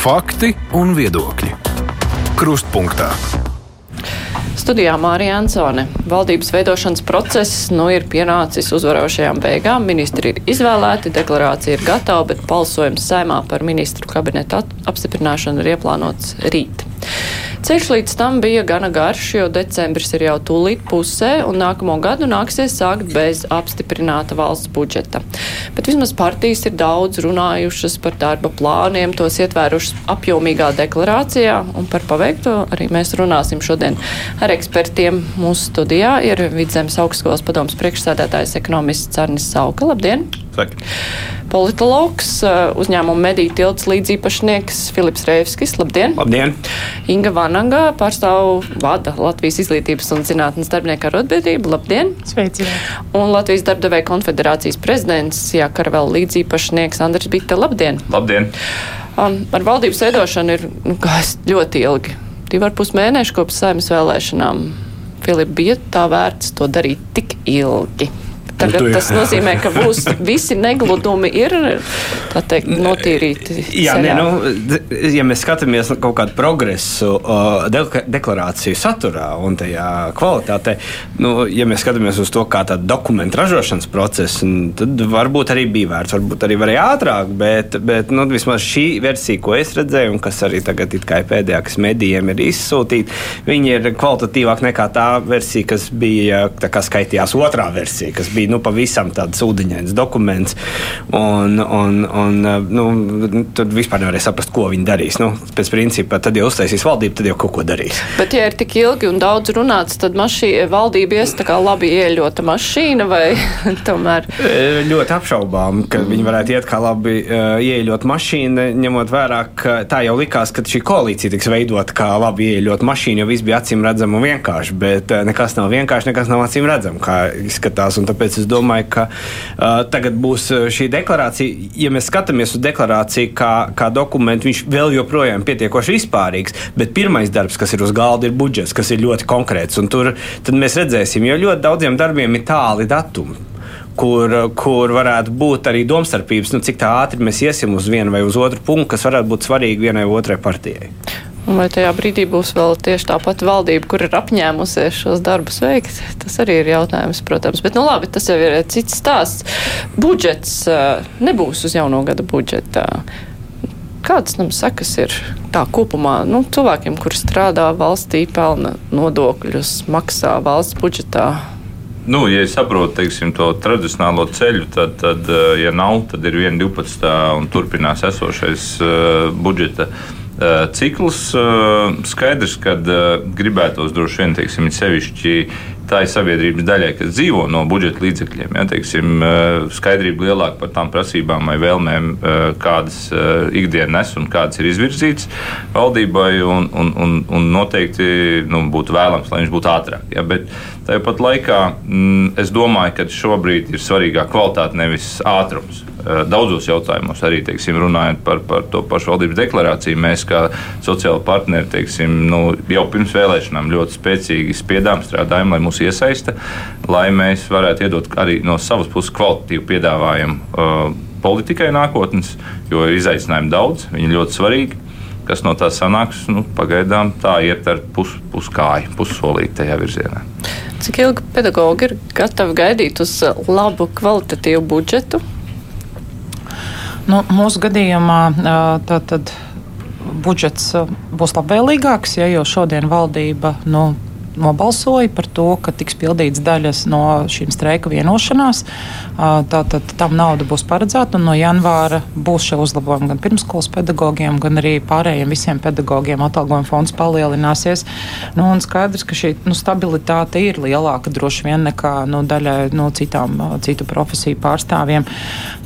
Fakti un viedokļi. Krustpunktā. Studijā Mārija Ansone. Valdības veidošanas process nu ir pienācis uzvarošajām beigām. Ministri ir izvēlēti, deklarācija ir gatava, bet balsojums saimā par ministru kabinetu apstiprināšanu ir ieplānots rīt. Ceļš līdz tam bija gana garš, jo decembris ir jau tūlīt pusē, un nākamo gadu nāksies sākt bez apstiprināta valsts budžeta. Bet vismaz partijas ir daudz runājušas par darba plāniem, tos ietvērušas apjomīgā deklarācijā, un par paveikto arī mēs runāsim šodien ar ekspertiem. Mūsu studijā ir Vidzemes augstskolas padomas priekšsēdētājs ekonomists Arnis Sauka. Labdien! Saki. Politologs, uzņēmuma mediju tilts līdzīpašnieks Filips Rēvskis. Labdien! Labdien! Inga Vanagā pārstāv vada Latvijas izglītības un zinātnes darbinieku arotbiedrību. Labdien! Sveici! Un Latvijas darbdevēja konfederācijas prezidents Jākarvel līdzīpašnieks Andris Bita. Labdien! Labdien! Um, ar valdības veidošanu ir nu, gājis ļoti ilgi. Divi ar pus mēneši kopš saimnes vēlēšanām. Filip, bija tā vērts to darīt tik ilgi? Tagad tas nozīmē, ka būs visi negludumi ir, teikt, notīrīti. Jā, nē, nu, ja mēs skatāmies kaut kādu progresu de deklarāciju saturā un tajā kvalitātē, nu, ja mēs skatāmies uz to kā tādu dokumentu ražošanas procesu, tad varbūt arī bija vērts, varbūt arī varēja ātrāk, bet, bet nu, vismaz šī versija, ko es redzēju, un kas arī tagad ir pēdējā, kas medijiem ir izsūtīta, viņi ir kvalitatīvāk nekā tā versija, kas bija, tā kā skaitījās otrā versija, kas bija nu, pavisam tāds ūdeņains dokuments. Un, un, un, nu, tad vispār nevarēja saprast, ko viņi darīs. Nu, pēc principa, tad jau uztaisīs valdību, tad jau kaut ko darīs. Bet, ja ir tik ilgi un daudz runāts, tad mašī, valdība ies tā kā labi ieļota mašīna vai tomēr? E, Ļoti apšaubām, ka viņi varētu iet kā labi uh, ieļot mašīnu, ņemot vērā, ka tā jau likās, ka šī koalīcija tiks veidota kā labi ieļot mašīnu, jo viss bija acīm redzams un vienkārši. Bet uh, nekas nav vienkārši, nekas nav acīm redzams, kā izskatās. Un tāpēc es domāju, ka uh, tagad būs šī deklarācija. Ja mēs skatāmies uz deklarāciju kā, kā dokumentu, viņš vēl joprojām ir pietiekoši vispārīgs, bet pirmais darbs, kas ir uz galda, ir budžets, kas ir ļoti konkrēts. Tur mēs redzēsim, jo ļoti daudziem darbiem ir tāli datumi kur, kur varētu būt arī domstarpības, nu, cik ātri mēs iesim uz vienu vai uz otru punktu, kas varētu būt svarīgi vienai vai otrai partijai. Vai tajā brīdī būs vēl tieši tā pati valdība, kur ir apņēmusies šos darbus veikt? Tas arī ir jautājums, protams. Bet, nu labi, tas jau ir cits stāsts. Budžets nebūs uz jauno gada budžeta. Kādas tam sekas ir tā kopumā nu, cilvēkiem, kuri strādā valstī, pelna nodokļus, maksā valsts budžetā? Nu, ja es saprotu teiksim, to tradicionālo ceļu, tad, tad, ja nav, tad ir 1,12 un turpinās esošais uh, budžeta uh, cikls. Uh, skaidrs, ka gribētos droši vien, teiksim, sevišķi tā ir sabiedrības daļai, kas dzīvo no budžeta līdzekļiem. Ja, teiksim, skaidrība lielāka par tām prasībām vai vēlmēm, kādas ikdiena nes un kādas ir izvirzītas valdībai. Un, un, un, un noteikti nu, būtu vēlams, lai viņš būtu ātrāk. Ja, bet tāpat laikā mm, es domāju, ka šobrīd ir svarīgāk kvalitāte, nevis ātrums. Daudzos jautājumos, arī teiksim, runājot par, par to pašu valdības deklarāciju, mēs kā sociāli partneri teiksim, nu, jau pirms vēlēšanām ļoti spēcīgi spiedām, strādājam, lai mūs iesaista, lai mēs varētu iedot arī no savas puses kvalitatīvu piedāvājumu uh, politikai nākotnes, jo ir izaicinājumi daudz, viņi ļoti svarīgi. Kas no tā sanāks, nu, pagaidām tā iet ar pus, puskāju, pussolīti tajā virzienā. Cik ilgi pedagogi ir gatavi gaidīt uz labu kvalitatīvu budžetu? Nu, mūsu gadījumā tātad budžets būs labvēlīgāks, ja jau šodien valdība nu, nobalsoja par to, ka tiks pildīts daļas no šīm streika vienošanās. Tātad tam nauda būs paredzēta, un no janvāra būs šie uzlabojumi gan pirmskolas pedagogiem, gan arī pārējiem visiem pedagogiem. Atalgojuma fonds palielināsies. Nu, un skaidrs, ka šī nu, stabilitāte ir lielāka droši vien nekā nu, daļai no citām citu profesiju pārstāvjiem.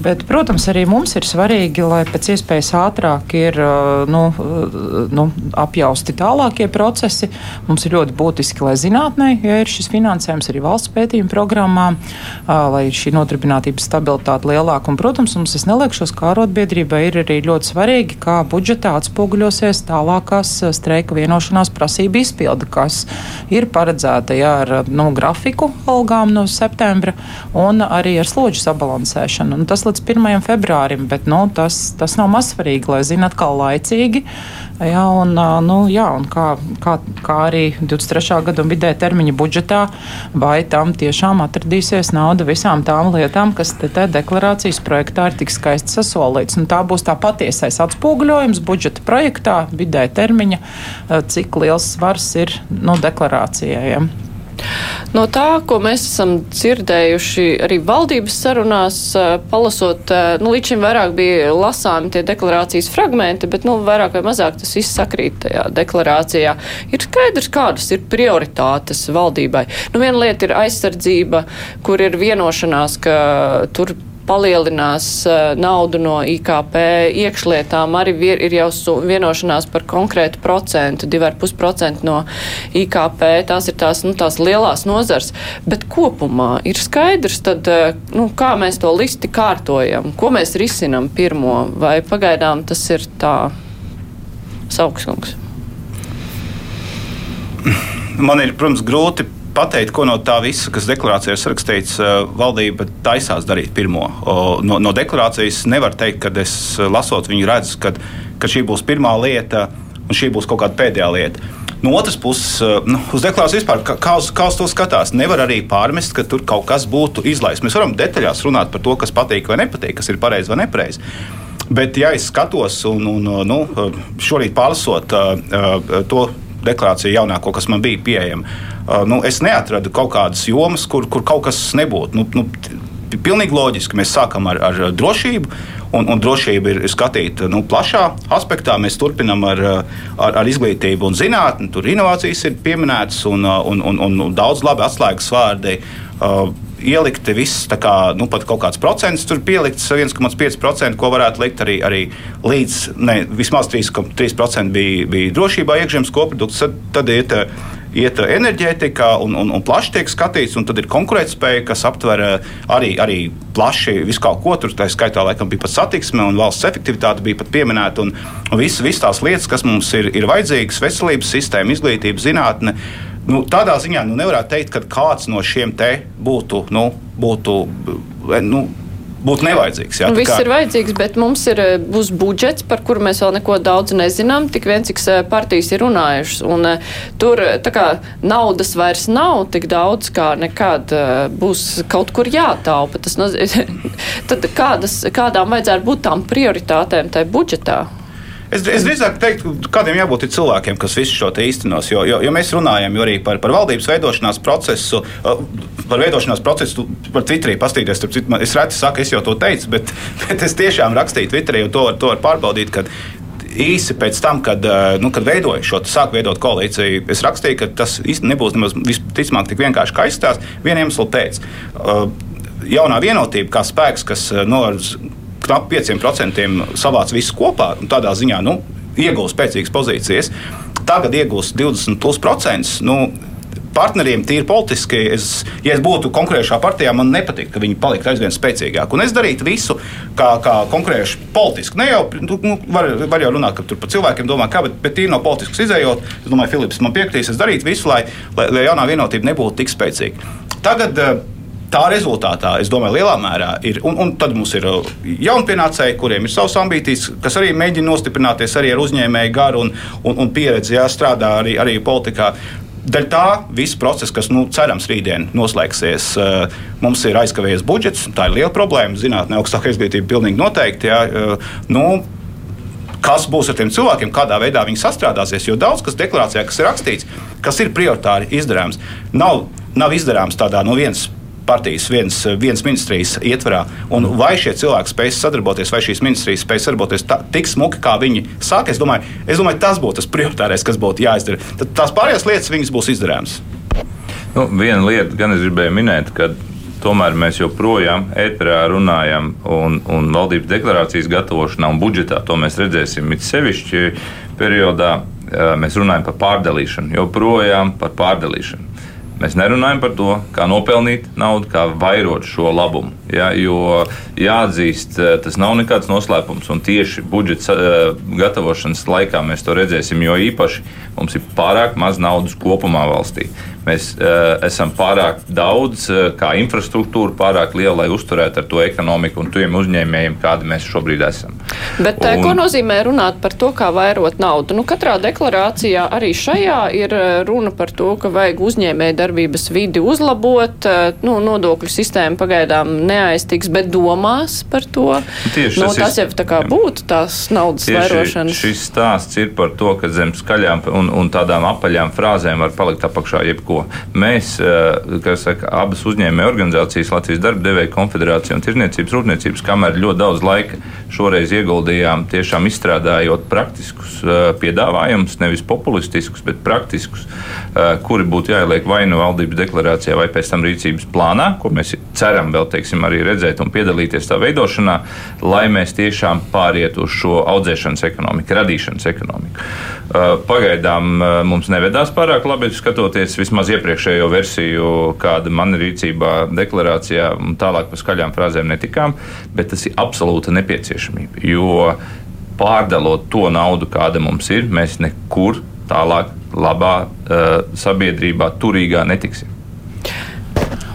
Bet, protams, arī mums ir svarīgi, lai pēc iespējas ātrāk ir nu, nu, apjausti tālākie procesi. Mums ir ļoti būtiski lai zinātnē ja ir šis finansējums arī valsts pētījuma programmā, lai šī nodarbinātības stabilitāte lielāka. Un, protams, mums es neliekšos, kā arotbiedrībai ir arī ļoti svarīgi, kā budžetā atspoguļosies tālākās streika vienošanās prasība izpilde, kas ir paredzēta jā, ar nu, grafiku algām no septembra un arī ar slodžu sabalansēšanu. Un tas līdz 1. februārim, bet nu, tas, tas nav mazsvarīgi, lai zinātu atkal laicīgi. Jā, un, nu, jā, un kā, kā, kā arī 23. gada vidē termiņa budžetā, vai tam tiešām atradīsies nauda visām tām lietām, kas te, te deklarācijas projektā ir tik skaisti sasolīts. Un tā būs tā patiesais atspoguļojums budžeta projektā, vidē termiņa, cik liels svars ir nu, deklarācijai. Ja. No tā, ko mēs esam dzirdējuši arī valdības sarunās, palasot, nu, līdz šim vairāk bija lasāmi tie deklarācijas fragmenti, bet, nu, vairāk vai mazāk tas viss sakrīt tajā deklarācijā. Ir skaidrs, kādas ir prioritātes valdībai. Nu, viena lieta ir aizsardzība, kur ir vienošanās, ka tur palielinās eh, naudu no IKP iekšlietām, arī ir jau vienošanās par konkrētu procentu, 2,5% no IKP. Tās ir tās, nu, tās lielās nozars. Bet kopumā ir skaidrs, tad, eh, nu, kā mēs to listi kārtojam, ko mēs risinam pirmo, vai pagaidām tas ir tā saukskungs. Man ir, protams, grūti pateikt, ko no tā visa, kas deklarācijā ir rakstīts, eh, valdība taisās darīt pirmo. No, no deklarācijas nevar teikt, ka es eh, lasot viņu redzu, ka, ka šī būs pirmā lieta un šī būs kaut kāda pēdējā lieta. No otras puses, eh, nu, uz deklarāciju vispār, kā uz, kā uz to skatās, nevar arī pārmest, ka tur kaut kas būtu izlaists. Mēs varam detaļās runāt par to, kas patīk vai nepatīk, kas ir pareizi vai nepareizi. Bet, ja es skatos un, un nu, šorīt pārlasot to deklarāciju jaunāko, kas man bija pieejama, Uh, nu, es neatradu kaut kādas jomas, kur, kur kaut kas nebūtu. Nu, nu, Pilnīgi loģiski. Mēs sākam ar, ar drošību, un, un drošība ir skatīta nu, plašā aspektā. Mēs turpinām ar, ar, ar izglītību un zinātni. Tur inovācijas ir pieminētas un, un, un, un daudz labi atslēgas vārdi. Uh, ielikti viss, kā, nu, pat kaut kāds procents, tur pielikts 1,5%, ko varētu likt arī, arī līdz ne, vismaz 3,3% bija, bija drošībā iekšzemes koprodukts. Tad, tad iet, iet enerģētikā un, un, un plaši tiek skatīts, un tad ir konkurētspēja, kas aptver eh, arī, arī plaši visu kaut ko. Tur tā skaitā laikam bija pat satiksme un valsts efektivitāte bija pat pieminēta, un, un visas vis tās lietas, kas mums ir, ir vajadzīgas, veselības sistēma, izglītība, zinātne. Nu, tādā ziņā nu, nevarētu teikt, ka kāds no šiem te būtu, nu, būtu nu, būtu nevajadzīgs. Jā, nu, Viss kā... ir vajadzīgs, bet mums ir eh, būs budžets, par kuru mēs vēl neko daudz nezinām, tik vien cik eh, partijas ir runājušas. Un, tur kā, naudas vairs nav tik daudz, kā nekad būs kaut kur jātaupa. Tas nozīmē, tad kādas, kādām vajadzētu būt tām prioritātēm tajā budžetā? Es, es drīzāk teiktu, kādiem jābūt cilvēkiem, kas visu šo īstenos. Jo, jo, jo mēs runājam arī par, par valdības veidošanās procesu, par veidošanās procesu, par Twitterī pastīties. Es reti saku, es jau to teicu, bet, bet es tiešām rakstīju Twitterī, un to, to var pārbaudīt. Īsi pēc tam, kad, nu, kad veidoju šo sāku veidot koalīciju, es rakstīju, ka tas nebūs nemaz visticamāk tik vienkārši kā izstāsts. Vienu iemeslu pēc. Jaunā vienotība, kā spēks, kas novards knapi 5% savāc visu kopā un tādā ziņā nu, iegūst spēcīgas pozīcijas. Tagad iegūst 20%. Nu, partneriem, tīri politiski, es, ja es būtu konkurējošā partijā, man nepatīk, ka viņi paliktu aizvien spēcīgāki. Un es darītu visu, kā, kā konkurējuši politiski. Ne jau, nu, nu, var, var jau runāt, ka tur par cilvēkiem domā, kā, bet, bet tīri no politiskas izējot, es domāju, Filips man piekritīs, es darītu visu, lai, lai, lai jaunā vienotība nebūtu tik spēcīga. Tagad, uh, tā rezultātā, es domāju, lielā mērā ir. Un, un tad mums ir uh, jaunpienācēji, kuriem ir savas ambīcijas, kas arī mēģina nostiprināties arī ar uzņēmēju garu un, un, un pieredzi, jā, strādā arī, arī politikā. Daļai tā viss process, kas nu, cerams rītdien noslēgsies, uh, mums ir aizkavējies budžets. Tā ir liela problēma. Zinātnē, augstākā izglītība pilnīgi noteikti. Jā, uh, nu, kas būs ar tiem cilvēkiem, kādā veidā viņi sastrādāsies. Jo daudz kas deklarācijā, kas ir rakstīts, kas ir prioritāri izdarāms, nav, nav izdarāms tādā no vienas partijas viens, viens ministrijas ietvarā. Un vai šie cilvēki spēs sadarboties, vai šīs ministrijas spēs sadarboties tā, tik smuki, kā viņi saka, es domāju, es domāju, tas būtu tas prioritārais, kas būtu jāizdara. Tad tās pārējās lietas būs izdarāmas. Nu, viena lieta, gan es gribēju minēt, ka tomēr mēs joprojām ēterā runājam un, un valdības deklarācijas gatavošanā un budžetā to mēs redzēsim it sevišķi periodā mēs runājam par pārdalīšanu, joprojām par pārdalīšanu. Mēs nerunājam par to, kā nopelnīt naudu, kā vairot šo labumu. Ja, jo jāatzīst, eh, tas nav nekāds noslēpums. Un tieši budžeta uh, gatavošanas laikā mēs to redzēsim, jo īpaši mums ir pārāk maz naudas kopumā valstī. Mēs uh, esam pārāk daudz, uh, kā infrastruktūra, pārāk liela, lai uzturētu ar to ekonomiku un tiem uzņēmējiem, kādi mēs šobrīd esam. Bet, un, ko nozīmē runāt par to, kā vairot naudu? Nu, katrā deklarācijā arī šajā ir runa par to, ka vajag uzņēmēju darbības vidi uzlabot. Nu, nodokļu sistēma pagaidām neaiztiks, bet domās par to. Tieši nu, tas, tas jau tā kā būtu tās naudas vairošanas. Šis stāsts ir par to, ka zem skaļām un, un tādām apaļām frāzēm var palikt apakšā jebko ko. Mēs, eh, saka, abas uzņēmēju organizācijas, Latvijas darba devēja konfederācija un Tirzniecības rūpniecības kamera ļoti daudz laika šoreiz ieguldījām tiešām izstrādājot praktiskus piedāvājumus, nevis populistiskus, bet praktiskus, kuri būtu jāieliek vai nu valdības deklarācijā, vai pēc tam rīcības plānā, ko mēs ceram vēl teiksim, arī redzēt un piedalīties tā veidošanā, lai mēs tiešām pārietu uz šo audzēšanas ekonomiku, radīšanas ekonomiku. Pagaidām mums nevedās pārāk labi skatoties vismaz vismaz iepriekšējo versiju, kāda man ir rīcībā deklarācijā, un tālāk par skaļām frāzēm netikām, bet tas ir absolūta nepieciešamība. Jo pārdalot to naudu, kāda mums ir, mēs nekur tālāk labā uh, sabiedrībā turīgā netiksim.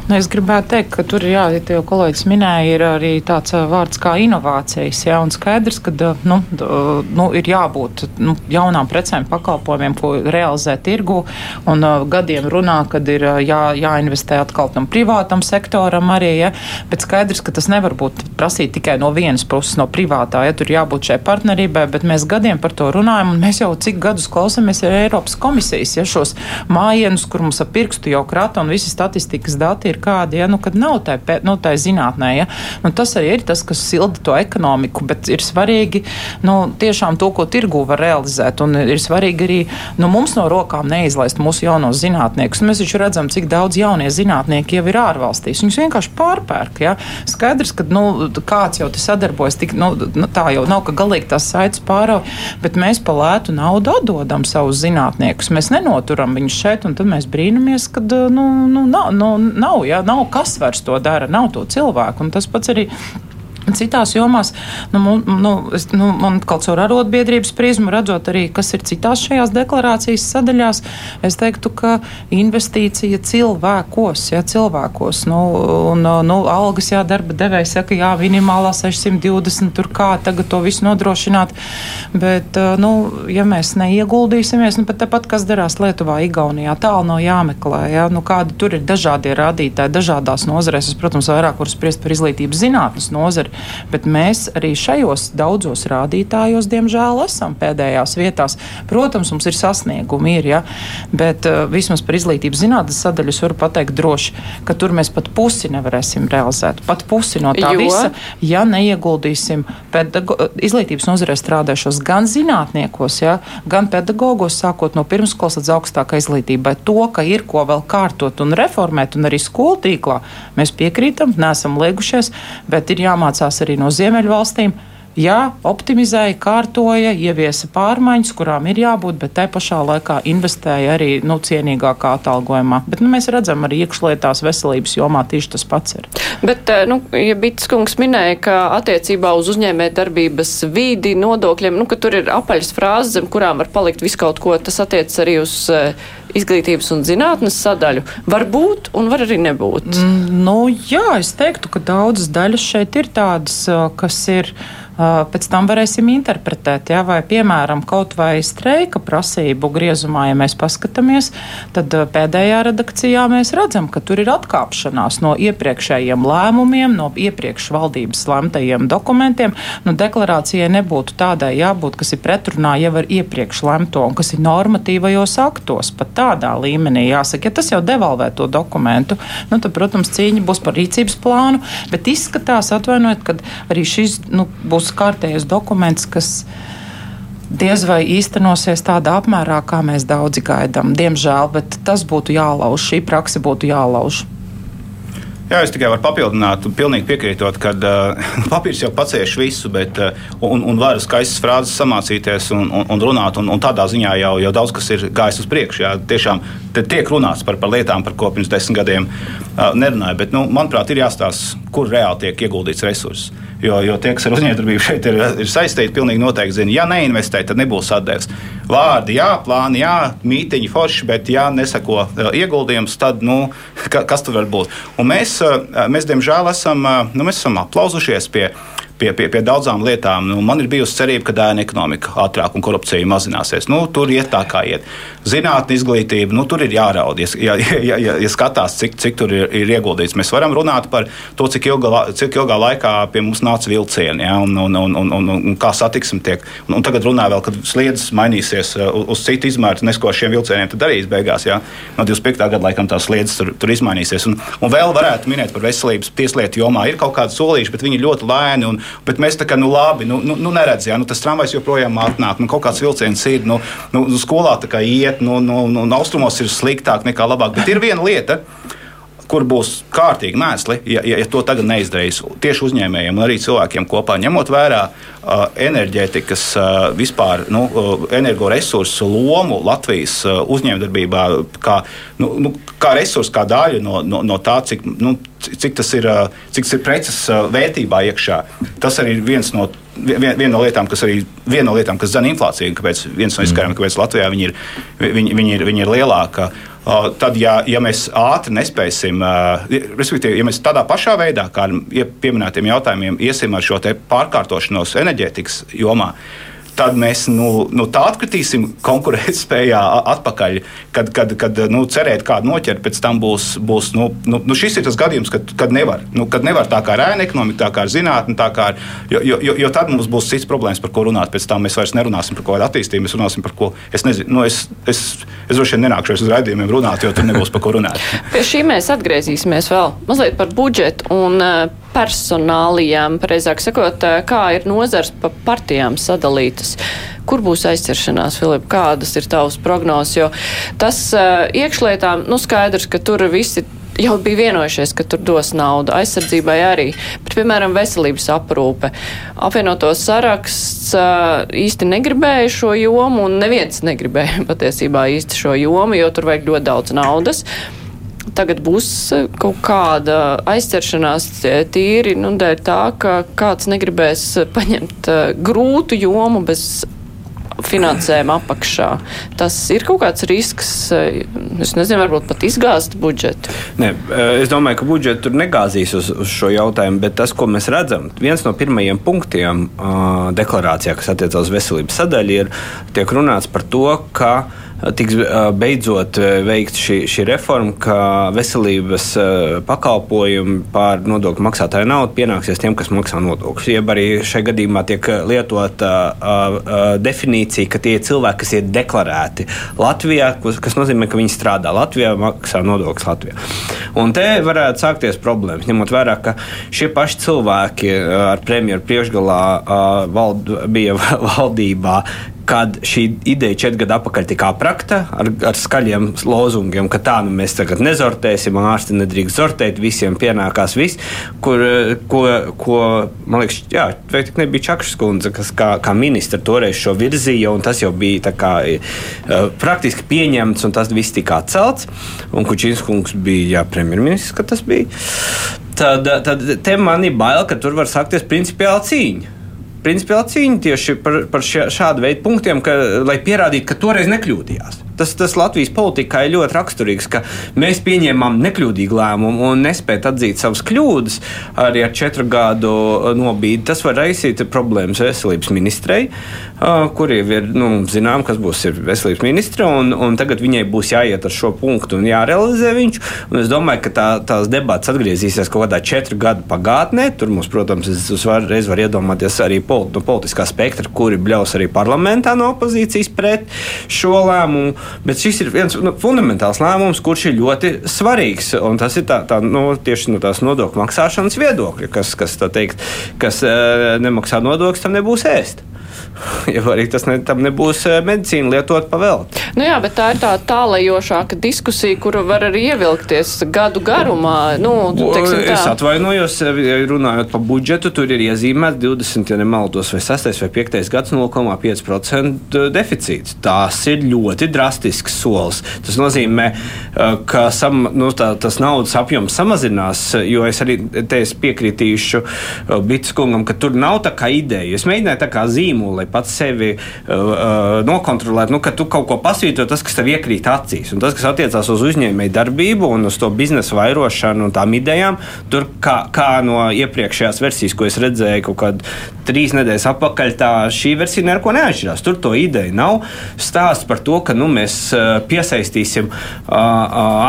Nu, es gribētu teikt, ka tur, jā, ja jau kolēģis minēja, ir arī tāds vārds kā inovācijas. Jā, un skaidrs, ka nu, nu, ir jābūt nu, jaunām precēm, pakalpojumiem, ko realizē tirgu. Un uh, gadiem runā, kad ir jā, jāinvestē atkal tam privātam sektoram arī. Ja, bet skaidrs, ka tas nevar būt prasīt tikai no vienas puses, no privātā. Ja, tur jābūt šai partnerībai, bet mēs gadiem par to runājam. Un mēs jau cik gadus klausāmies Eiropas komisijas, ja šos mājienus, kur mums ap pirkstu jau krata un visi statistikas dati ir ir kādi, ja, nu, kad nav tai, nu, tai zinātnē. Ja. Nu, tas arī ir tas, kas silda to ekonomiku, bet ir svarīgi nu, tiešām to, ko tirgu var realizēt. Un ir svarīgi arī nu, mums no rokām neizlaist mūsu jaunos zinātniekus. Mēs taču redzam, cik daudz jaunie zinātnieki jau ir ārvalstīs. Viņus vienkārši pārpērk. Ja. Skaidrs, ka nu, kāds jau te sadarbojas, tik, nu, nu, tā jau nav, ka galīgi tās saites pārauj, bet mēs pa lētu naudu atdodam savus zinātniekus. Mēs nenoturam viņus šeit, un tad mēs brīnamies, ka nu, nu, nav, nu, nav Ja? Nav kas vairs to dara, nav to cilvēku. Un tas pats arī Citās jomās, nu, nu, es, nu, man kaut caur arotbiedrības prizmu redzot arī, kas ir citās šajās deklarācijas sadaļās, es teiktu, ka investīcija cilvēkos, ja cilvēkos, nu, un, nu, algas, jā, darba devēja saka, jā, minimālā 620, tur kā tagad to visu nodrošināt, bet, nu, ja mēs neieguldīsimies, nu, pat tepat, kas darās Lietuvā, Igaunijā, tālu nav jāmeklē, ja, nu, kādi tur ir dažādie rādītāji, dažādās nozarēs, es, protams, vairāk varu spriest par izglītības zinātnes nozari, bet mēs arī šajos daudzos rādītājos, diemžēl, esam pēdējās vietās. Protams, mums ir sasniegumi, ir, ja, bet uh, vismaz par izglītības zinātnes sadaļu es varu pateikt droši, ka tur mēs pat pusi nevarēsim realizēt. Pat pusi no tā jo? visa, ja neieguldīsim izglītības nozarē strādājušos gan zinātniekos, ja, gan pedagogos, sākot no pirmskolas līdz augstākai izglītībai. To, ka ir ko vēl kārtot un reformēt, un arī skolu tīklā, mēs piekrītam, neesam liegušies, bet ir jāmācās mācās arī no Ziemeļvalstīm. Jā, optimizēja, kārtoja, ieviesa pārmaiņas, kurām ir jābūt, bet te pašā laikā investēja arī nu, cienīgākā atalgojumā. Bet nu, mēs redzam, arī iekšlietās veselības jomā tieši tas pats ir. Bet, eh, nu, ja Bitskungs minēja, ka attiecībā uz uzņēmē darbības vīdi, nodokļiem, nu, ka tur ir apaļas frāzes, zem kurām var palikt visu kaut ko, tas attiec arī uz uh, izglītības un zinātnes sadaļu. Var būt un var arī nebūt. Mm, nu, jā, es teiktu, ka daudzas daļas šeit ir tādas, eh, kas ir pēc tam varēsim interpretēt. Ja, vai, piemēram, kaut vai streika prasību griezumā, ja mēs paskatāmies, tad pēdējā redakcijā mēs redzam, ka tur ir atkāpšanās no iepriekšējiem lēmumiem, no iepriekš valdības lemtajiem dokumentiem. Nu, deklarācijai nebūtu tādai jābūt, kas ir pretrunā jau ar iepriekš lemto un kas ir normatīvajos aktos, pat tādā līmenī jāsaka. Ja tas jau devalvē to dokumentu, nu, tad, protams, cīņa būs par rīcības plānu, bet izskatās, atvainojiet, ka arī šis nu, būs būs kārtējs dokuments, kas diez vai īstenosies tādā apmērā, kā mēs daudzi gaidām. Diemžēl, bet tas būtu jālauž, šī praksa būtu jālauž. Jā, es tikai varu papildināt, pilnīgi piekrītot, ka uh, papīrs jau pacieš visu, bet uh, un, un var skaistas frāzes samācīties un, un, un runāt, un, un tādā ziņā jau, jau daudz kas ir gājis uz priekšu. Jā, tiešām tiek runāts par, par lietām, par ko pirms desmit gadiem uh, nerunāja, bet, nu, manuprāt, ir jāstāsta, kur reāli tiek ieguldīts resurss. Jo, jo tie, kas ar uzņēmējdarbību šeit ir, ir saistīti, pilnīgi noteikti zina, ja neinvestē, tad nebūs atdeves. Vārdi, jā, plāni, jā, mītiņi forši, bet ja nesako ieguldījums, tad nu, ka, kas tur var būt? Un mēs, mēs diemžēl, esam, nu, mēs esam aplauzušies pie pie, pie, pie daudzām lietām. Nu, man ir bijusi cerība, ka dēna ekonomika ātrāk un korupcija mazināsies. Nu, tur iet tā, kā iet. Zinātnē, izglītība, nu, tur ir jāraud. Ja, ja, ja, ja, ja skatās, cik, cik tur ir, ir ieguldīts, mēs varam runāt par to, cik ilgā, cik ilgā laikā pie mums nāca vilcieni ja, un, un, un, un, un, un kā satiksme tiek. Un, un tagad runā vēl, kad sliedas mainīsies uh, uz, uz citu izmēru, nes ko šiem vilcieniem darīs beigās. Ja. No 25. gada laikam tās sliedas tur, tur izmainīsies. Un, un vēl varētu minēt par veselības tieslietu jomā. Ir kaut kādi solīši, bet viņi ļoti lēni. Un, Bet mēs tā kā, nu, labi, nu, nu, nu neredzam, nu, tas tramvajs joprojām atnāk, nu, kaut kāds vilciens ir, nu, nu, skolā tā kā iet, nu, nu, nu, austrumos ir sliktāk nekā labāk. Bet ir viena lieta kur būs kārtīgi mēsli, ja, ja, ja to tagad neizdarīs tieši uzņēmējiem un arī cilvēkiem kopā, ņemot vērā uh, enerģētikas uh, vispār nu, uh, energoresursu lomu Latvijas uh, uzņēmējdarbībā, kā, nu, nu, kā resursu, kā daļu no, no, no tā, cik, nu, cik tas ir, cik tas ir preces vērtībā iekšā. Tas arī ir viens no viena vien no lietām, kas arī viena no lietām, kas zina inflāciju, kāpēc viens no izskaidrojumiem, kāpēc Latvijā viņi ir, viņi, viņi ir, viņi ir lielāka. Tad, ja, ja mēs ātri nespēsim, respektīvi, ja mēs tādā pašā veidā, kā ar pieminētiem jautājumiem, iesim ar šo pārkārtošanos enerģētikas jomā, tad mēs nu, nu, tā atkritīsim konkurētspējā atpakaļ. Kad, kad, kad nu, cerēt, kādu noķert, pēc tam būs. būs nu, nu, nu šis ir tas gadījums, kad, kad, nevar, nu, kad nevar tā kā ar ēnu ekonomiku, tā kā ar zinātnē, ar, jo, jo, jo, jo tad mums būs cits problēmas, par ko runāt. Pēc tam mēs vairs nerunāsim par kaut kādu attīstību, mēs runāsim par ko. Es nezinu, nu, es, es, es droši vien nenākšu uz raidījumiem runāt, jo tur nebūs par ko runāt. Pie šī mēs atgriezīsimies vēl mazliet par budžetu. Un, uh, personālijām, precīzāk sakot, kā ir nozars pa partijām sadalītas. Kur būs aizķeršanās, Filip? Kādas ir tavas prognozes? Jo tas uh, iekšlietām, nu skaidrs, ka tur visi jau bija vienojušies, ka tur dos naudu aizsardzībai arī. Bet, piemēram, veselības aprūpe. Apvienoto saraksts uh, īsti negribēja šo jomu, un neviens negribēja patiesībā īsti šo jomu, jo tur vajag ļoti daudz naudas. Uh, tagad būs eh, kaut kāda aizķeršanās tīri nu, dēļ tā, ka kāds negribēs paņemt eh, grūtu jomu bez finansējuma apakšā. Tas ir kaut kāds risks, es nezinu, varbūt pat izgāzt budžetu. Ne, es domāju, ka budžetu tur negāzīs uz, uz šo jautājumu, bet tas, ko mēs redzam, viens no pirmajiem punktiem deklarācijā, kas attiecas uz veselības sadaļu, ir tiek runāts par to, ka tiks beidzot veikta šī, šī reforma, ka veselības pakalpojumi pār nodokļu maksātāju naudu pienāksies tiem, kas maksā nodokļus. Jeb arī šajā gadījumā tiek lietota definīcija, ka tie ir cilvēki, kas ir deklarēti Latvijā, kas nozīmē, ka viņi strādā Latvijā, maksā nodokļus Latvijā. Un te varētu sākties problēmas, ņemot vērā, ka šie paši cilvēki ar premjeru priekšgalā vald, bija valdībā, kad šī ideja četri gadi atpakaļ tika aprakta ar, ar skaļiem lozungiem, ka tā nu mēs tagad nezortēsim, ārsti nedrīkst zortēt, visiem pienākās viss, kur, ko, ko man liekas, jā, vai tik nebija Čakšs kundze, kas kā, kā ministra toreiz šo virzīja, un tas jau bija kā uh, praktiski pieņemts, un tas viss tika atcelts, un Kučins kungs bija jā, premjerministrs, ka tas bija. Tad, tad te man ir bail, ka tur var sākties principiāla cīņa principiāli cīņa tieši par, par šādu veidu punktiem, ka, lai pierādītu, ka toreiz nekļūdījās. Tas, tas Latvijas politikā ir ļoti raksturīgs, ka mēs pieņēmām nekļūdīgu lēmumu un nespējam atzīt savas kļūdas arī ar četru gadu nobīdi. Tas var raisīt problēmas veselības ministrei, kuriem ir nu, zinām, kas būs veselības ministra, un, un tagad viņai būs jāiet ar šo punktu un jārealizē viņš. Un es domāju, ka tā, tās debatas atgriezīsies kaut kādā četru gadu pagātnē. Tur mums, protams, uzreiz var iedomāties arī politi no politiskā spektra, kuri bļaus arī parlamentā no opozīcijas pret šo lēmumu. Bet šis ir viens nu, fundamentāls lēmums, kurš ir ļoti svarīgs. Tas ir tā, tā, nu, tieši no tās nodokļu maksāšanas viedokļa, kas, kas, teikt, kas uh, nemaksā nodokļus, tam nebūs ēst. Ja arī tas ne, tam nebūs medicīna lietot pavēlēt. Nu jā, bet tā ir tā tālajošāka diskusija, kuru var arī ievilkties gadu garumā. Nu, teiksim, tā. es atvainojos, runājot par budžetu, tur ir iezīmēts 20, ja nemaldos, vai 6 vai 5 gads 0,5% deficīts. Tas ir ļoti drastisks solis. Tas nozīmē, ka sam, nu, tā, tas naudas apjoms samazinās, jo es arī es piekritīšu Bits kungam, ka tur nav tā kā ideja. Es mēģināju tā kā zīmolu, lai pats sevi uh, nokontrolētu, nu, ka tu kaut ko pasvītro, tas, kas tev iekrīt acīs. Un tas, kas attiecās uz uzņēmēju darbību un uz to biznesa vairošanu un tām idejām, tur kā, kā no iepriekšējās versijas, ko es redzēju, kaut kādā trīs nedēļas atpakaļ, tā šī versija neko neatšķirās. Tur to ideja nav. Stāsts par to, ka nu, mēs piesaistīsim uh,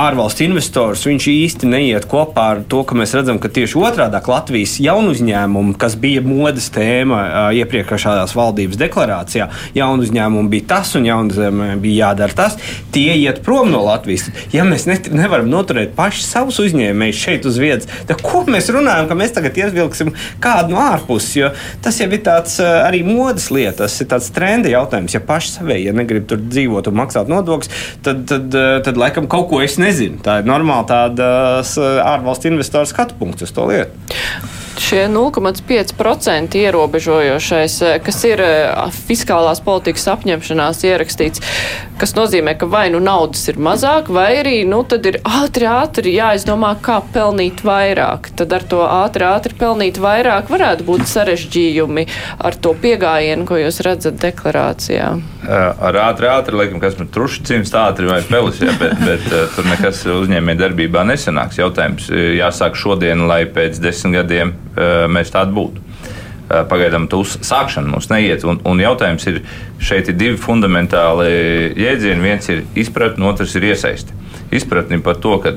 ārvalstu investorus, viņš īsti neiet kopā ar to, ka mēs redzam, ka tieši otrādi Latvijas jaunu uzņēmumu, kas bija modes tēma iepriekšējās valdības deklarācijā, jaunu uzņēmumu bija tas un jaunu uzņēmumu bija jādara tas, tie iet prom no Latvijas. Ja mēs ne, nevaram noturēt paši savus uzņēmējus šeit uz vietas, tad ko mēs runājam, ka mēs tagad ievilksim kādu no ārpuses? Tas jau ir tāds arī modes lieta, tas ir tāds trenda jautājums. Ja paši savējie ja negrib tur dzīvot un maksāt nodokļus, tad, tad, tad laikam kaut ko es nezinu. Tā ir normāla tāda ārvalstu investoru skatu punkts uz to lietu šie 0,5% ierobežojošais, kas ir fiskālās politikas apņemšanās ierakstīts, kas nozīmē, ka vai nu naudas ir mazāk, vai arī nu, tad ir ātri, ātri jāizdomā, kā pelnīt vairāk. Tad ar to ātri, ātri pelnīt vairāk varētu būt sarežģījumi ar to piegājienu, ko jūs redzat deklarācijā. Ar ātri, ātri, laikam, kas man truši cimst ātri vai pelis, jā, bet, bet tur nekas uzņēmē darbībā nesanāks. Jautājums jāsāk šodien, lai pēc desmit gadiem mēs tādi būtu. Pagaidām tā sākšana mums neiet. Un, un jautājums ir, šeit ir divi fundamentāli jēdzieni. Viens ir izpratne, otrs ir iesaisti. Izpratni par to, ka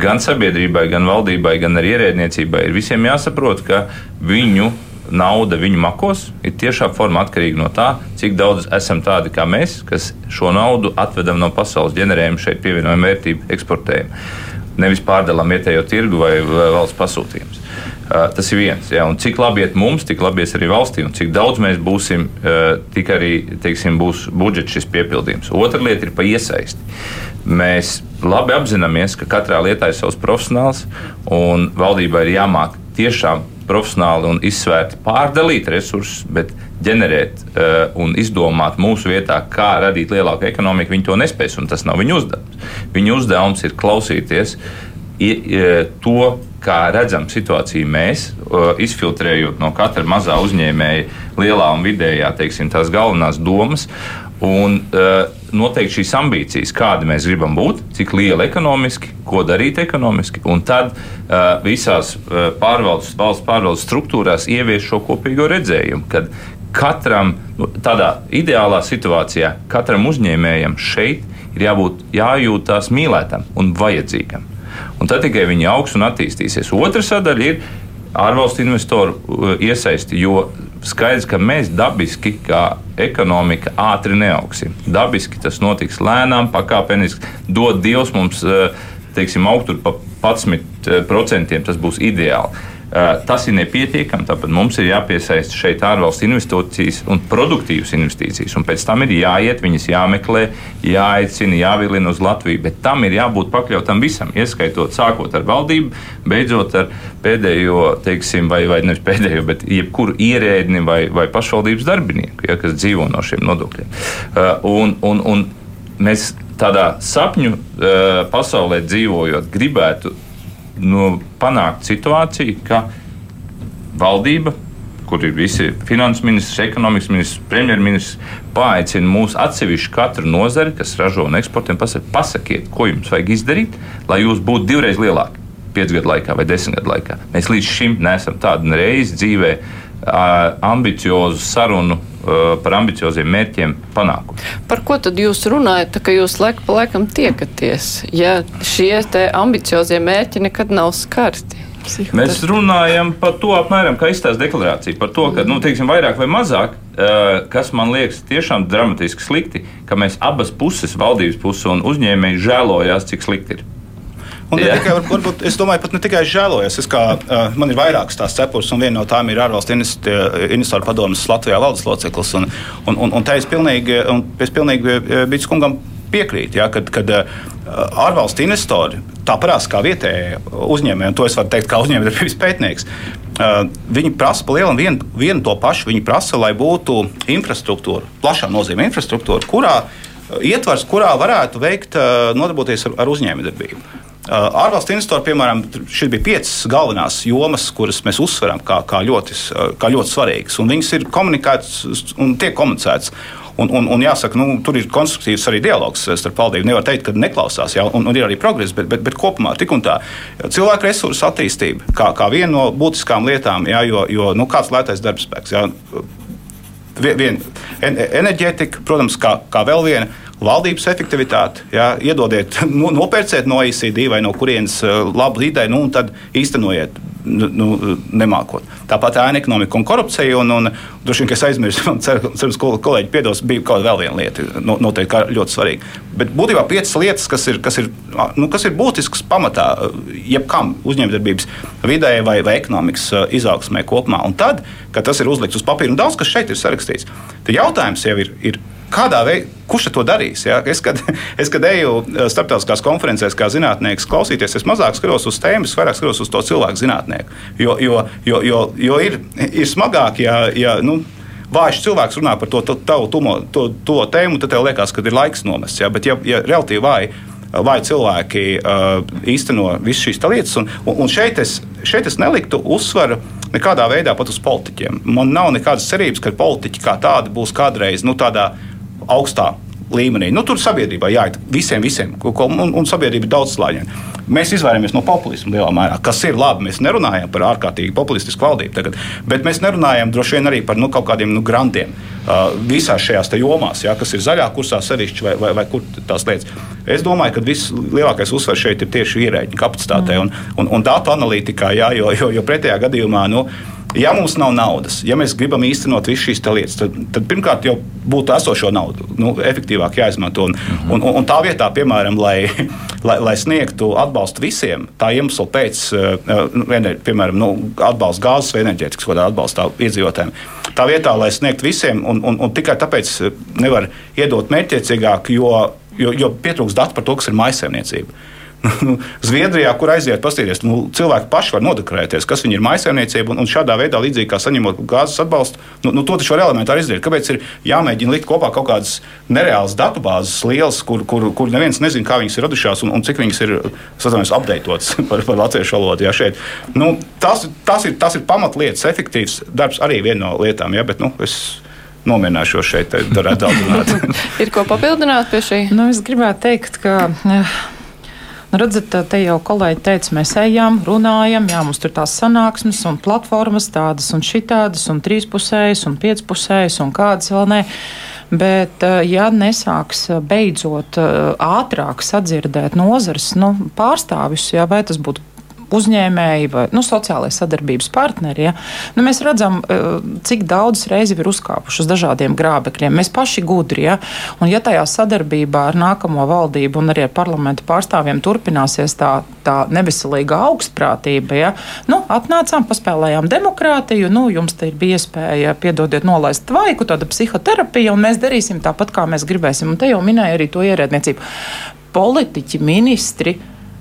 gan sabiedrībai, gan valdībai, gan arī ierēdniecībai ir visiem jāsaprot, ka viņu nauda viņu makos ir tiešā formā atkarīga no tā, cik daudz esam tādi kā mēs, kas šo naudu atvedam no pasaules, ģenerējam šeit pievienojumu vērtību, eksportējam. Nevis pārdalām vietējo tirgu vai valsts pasūtījumus. Tas ir viens. Ja, un cik labi iet mums, tik labi ies arī valstī, un cik daudz mēs būsim, tik arī teiksim, būs budžets šis piepildījums. Otra lieta ir pa iesaisti. Mēs labi apzināmies, ka katrā lietā ir savs profesionāls, un valdībai ir jāmāk tiešām profesionāli un izsvērti pārdalīt resursus, bet ģenerēt uh, un izdomāt mūsu vietā, kā radīt lielāku ekonomiku, viņi to nespēs, un tas nav viņu uzdevums. Viņu uzdevums ir klausīties i, i, to, kā redzam situāciju mēs, izfiltrējot no katra mazā uzņēmēja, lielā un vidējā, teiksim, tās galvenās domas. Un uh, noteikti šīs ambīcijas, kāda mēs gribam būt, cik liela ekonomiski, ko darīt ekonomiski, un tad uh, visās uh, pārvaldes, valsts pārvaldes struktūrās ievies šo kopīgo redzējumu, kad katram, nu, tādā ideālā situācijā, katram uzņēmējam šeit ir jābūt jājūtās mīlētam un vajadzīgam un tad tikai viņi augs un attīstīsies. Otra sadaļa ir ārvalstu investoru uh, iesaisti, jo skaidrs, ka mēs dabiski, kā ekonomika, ātri neaugsim. Dabiski tas notiks lēnām, pakāpeniski. Dod Dievs mums, uh, teiksim, augt par 11%, tas būs ideāli. Eh, tas ir nepietiekami, tāpēc mums ir jāpiesaista šeit ārvalstu investīcijas un produktīvas investīcijas. Un pēc tam ir jāiet, viņas jāmeklē, jāaicina, jāvilina uz Latviju. Bet tam ir jābūt pakļautam visam, ieskaitot sākot ar valdību, beidzot ar pēdējo, teiksim, vai, vai nevis pēdējo, bet jebkuru ierēdni vai, vai pašvaldības darbinieku, ja, kas dzīvo no šiem nodokļiem. Uh, un, un, un mēs tādā sapņu uh, pasaulē dzīvojot, gribētu nu, panākt situāciju, ka valdība, kur ir visi finanses ministrs, ekonomikas ministrs, premjerministrs, paaicina mūsu atsevišķu katru nozari, kas ražo un eksportē, pasakiet, pasakiet, ko jums vajag izdarīt, lai jūs būtu divreiz lielāki. Piecu gadu laikā vai desmit gadu laikā. Mēs līdz šim neesam tādu reizi dzīvē ambiciozu sarunu par ambicioziem mērķiem panākuši. Par ko tad jūs runājat, ka jūs laiku pa laikam tiekaties, ja šie ambiciozie mērķi nekad nav skarti? Psihotet. Mēs runājam par to, apmēram, kā izstāsta deklarācija. Par to, ka, nu, teiksim, vairāk vai mazāk, kas man liekas tiešām dramatiski slikti, ka mēs abas puses, valdības puses un uzņēmēji žēlojās, cik slikti ir. Un ne tikai, varbūt, es domāju, pat ne tikai žēlojas. Es kā, uh, man ir vairākas tās cepures, un viena no tām ir ārvalstu investoru padomus Latvijā valdes loceklis. Un, un, un, un tā es pilnīgi, un es pilnīgi Bits kungam piekrīt, ja, kad, kad ārvalstu investori, tā parās kā vietējie uzņēmēji, un to es varu teikt kā uzņēmējdarbības pētnieks, viņi prasa pa lielam vienu, vienu to pašu. Viņi prasa, lai būtu infrastruktūra, plašā nozīmē infrastruktūra, kurā ietvars, kurā varētu veikt, nodarboties ar, ar uzņēmējdarbību. Ārvalstu investori, piemēram, šeit bija piecas galvenās jomas, kuras mēs uzsveram kā, kā, ļoti, kā ļoti svarīgas. Viņas ir komunicētas un tiek komunicētas. Un, un, un jāsaka, nu, tur ir konstruktīvs arī dialogs starp valdību. Nevar teikt, ka neklausās, jā, un, un ir arī progress, bet, bet, bet kopumā tik un tā cilvēku resursu attīstība kā, kā viena no būtiskām lietām, jā, jo, jo nu, kāds lētais darbspēks. Jā, vien, enerģētika, protams, kā, kā vēl viena valdības efektivitāti. Jā, iedodiet, nu, nopērciet no OECD vai no kurienes labu ideju, nu, un tad īstenojiet nu, nu, nemākot. Tāpat ēna ekonomika un korupcija. Un, un, droši vien, ka es aizmirsu, ceru, ka kolēģi piedos, bija kaut kāda vēl viena lieta, noteikti ļoti svarīga. Bet būtībā piecas lietas, kas ir, kas ir, nu, kas ir būtiskas pamatā jebkam uzņēmējdarbības vidē vai, vai ekonomikas izaugsmē kopumā. Un tad, kad tas ir uzlikts uz papīra, un daudz kas šeit ir sarakstīts, tad jautājums jau ir. ir kādā veidā, kurš to darīs? Ja? Es, kad, es, kad eju eh, starptautiskās konferencēs, kā zinātnēks, klausīties, es mazāk skatos uz tēmas, vairāk skatos uz to cilvēku zinātnieku. Jo, jo, jo, jo, jo ir, ir smagāk, ja, ja nu, vājš cilvēks runā par to tavu tumo, to, to tēmu, tad tev liekas, ka ir laiks nomests. Ja? Bet, ja, ja relatīvi vāji, vāji cilvēki uh, īsteno visas šīs lietas, un, un šeit, es, šeit es neliktu uzsvaru nekādā veidā pat uz politiķiem. Man nav nekādas cerības, ka politiķi kā tādi būs kādreiz nu, tādā augstā līmenī. Nu, tur sabiedrībā jāiet visiem, visiem, un, un sabiedrība ir daudzslāņaina. Mēs izvairāmies no populisma lielā mērā, kas ir labi. Mēs nerunājam par ārkārtīgi populistisku valdību tagad, bet mēs nerunājam droši vien arī par nu, kaut kādiem nu, grantiem uh, visās šajās jomās, ja, kas ir zaļā kursā sevišķi vai, vai, vai kur tās lietas. Es domāju, ka vislielākais uzsvars šeit ir tieši ierēģiņu kapacitātē mm. un, un, un datu analītikā, jā, jo, jo, jo pretējā gadījumā. Nu, Ja mums nav naudas, ja mēs gribam īstenot visas šīs lietas, tad, tad pirmkārt jau būtu esošo naudu nu, efektīvāk jāizmanto. Un, -hmm. un, un, un tā vietā, piemēram, lai, lai, lai sniegtu atbalstu visiem, tā iemesla pēc, uh, piemēram, nu, atbalsts gāzes vai enerģētikas atbalstā iedzīvotājiem. Tā vietā, lai sniegtu visiem, un, un, un tikai tāpēc nevar iedot mērķiecīgāk, jo, jo, jo pietrūks datu par to, kas ir maisaimniecība. Zviedrijā, kur aiziet, paskatīties, nu, cilvēki paši var nodekorēties, kas viņi ir maisaimniecība, un, un šādā veidā, līdzīgi kā saņemot gāzes atbalstu, nu, nu, to taču var elementāri izdarīt. Kāpēc ir jāmēģina likt kopā kaut kādas nereālas datubāzes, lielas, kur, kur, kur neviens nezina, kā viņas ir radušās un, un cik viņas ir apdeitotas par, par latviešu valodu? Jā, šeit. nu, tas, tas, ir, tas ir pamatlietas, efektīvs darbs, arī viena no lietām. Jā, bet, nu, es, nomierināšos šeit, varētu atbildēt. ir ko papildināt pie šī? Nu, es gribētu teikt, ka. Redzat, te jau kolēģi teica, mēs ejam, runājam, jā, mums tur tās sanāksmes un platformas tādas un šitādas un trīspusējas un piecpusējas un kādas vēl ne. Bet, eh, ja nesāks eh, beidzot eh, ātrāk sadzirdēt nozares nu, pārstāvis, jā, vai tas būtu uzņēmēji vai nu, sociālais sadarbības partneri. Ja? Nu, mēs redzam, eh, cik daudz reizi ir uzkāpuši uz dažādiem grābekļiem. Mēs paši gudri, ja? un ja tajā sadarbībā ar nākamo valdību un arī ar parlamentu pārstāvjiem turpināsies tā, tā neveselīga augstprātība, ja? nu, atnācām, paspēlējām demokrātiju, nu, jums te ir iespēja, piedodiet, nolaist tvaiku, tāda psihoterapija, un mēs darīsim tāpat, kā mēs gribēsim. Un te jau minēja arī to ierēdniecību. Politiķi, ministri,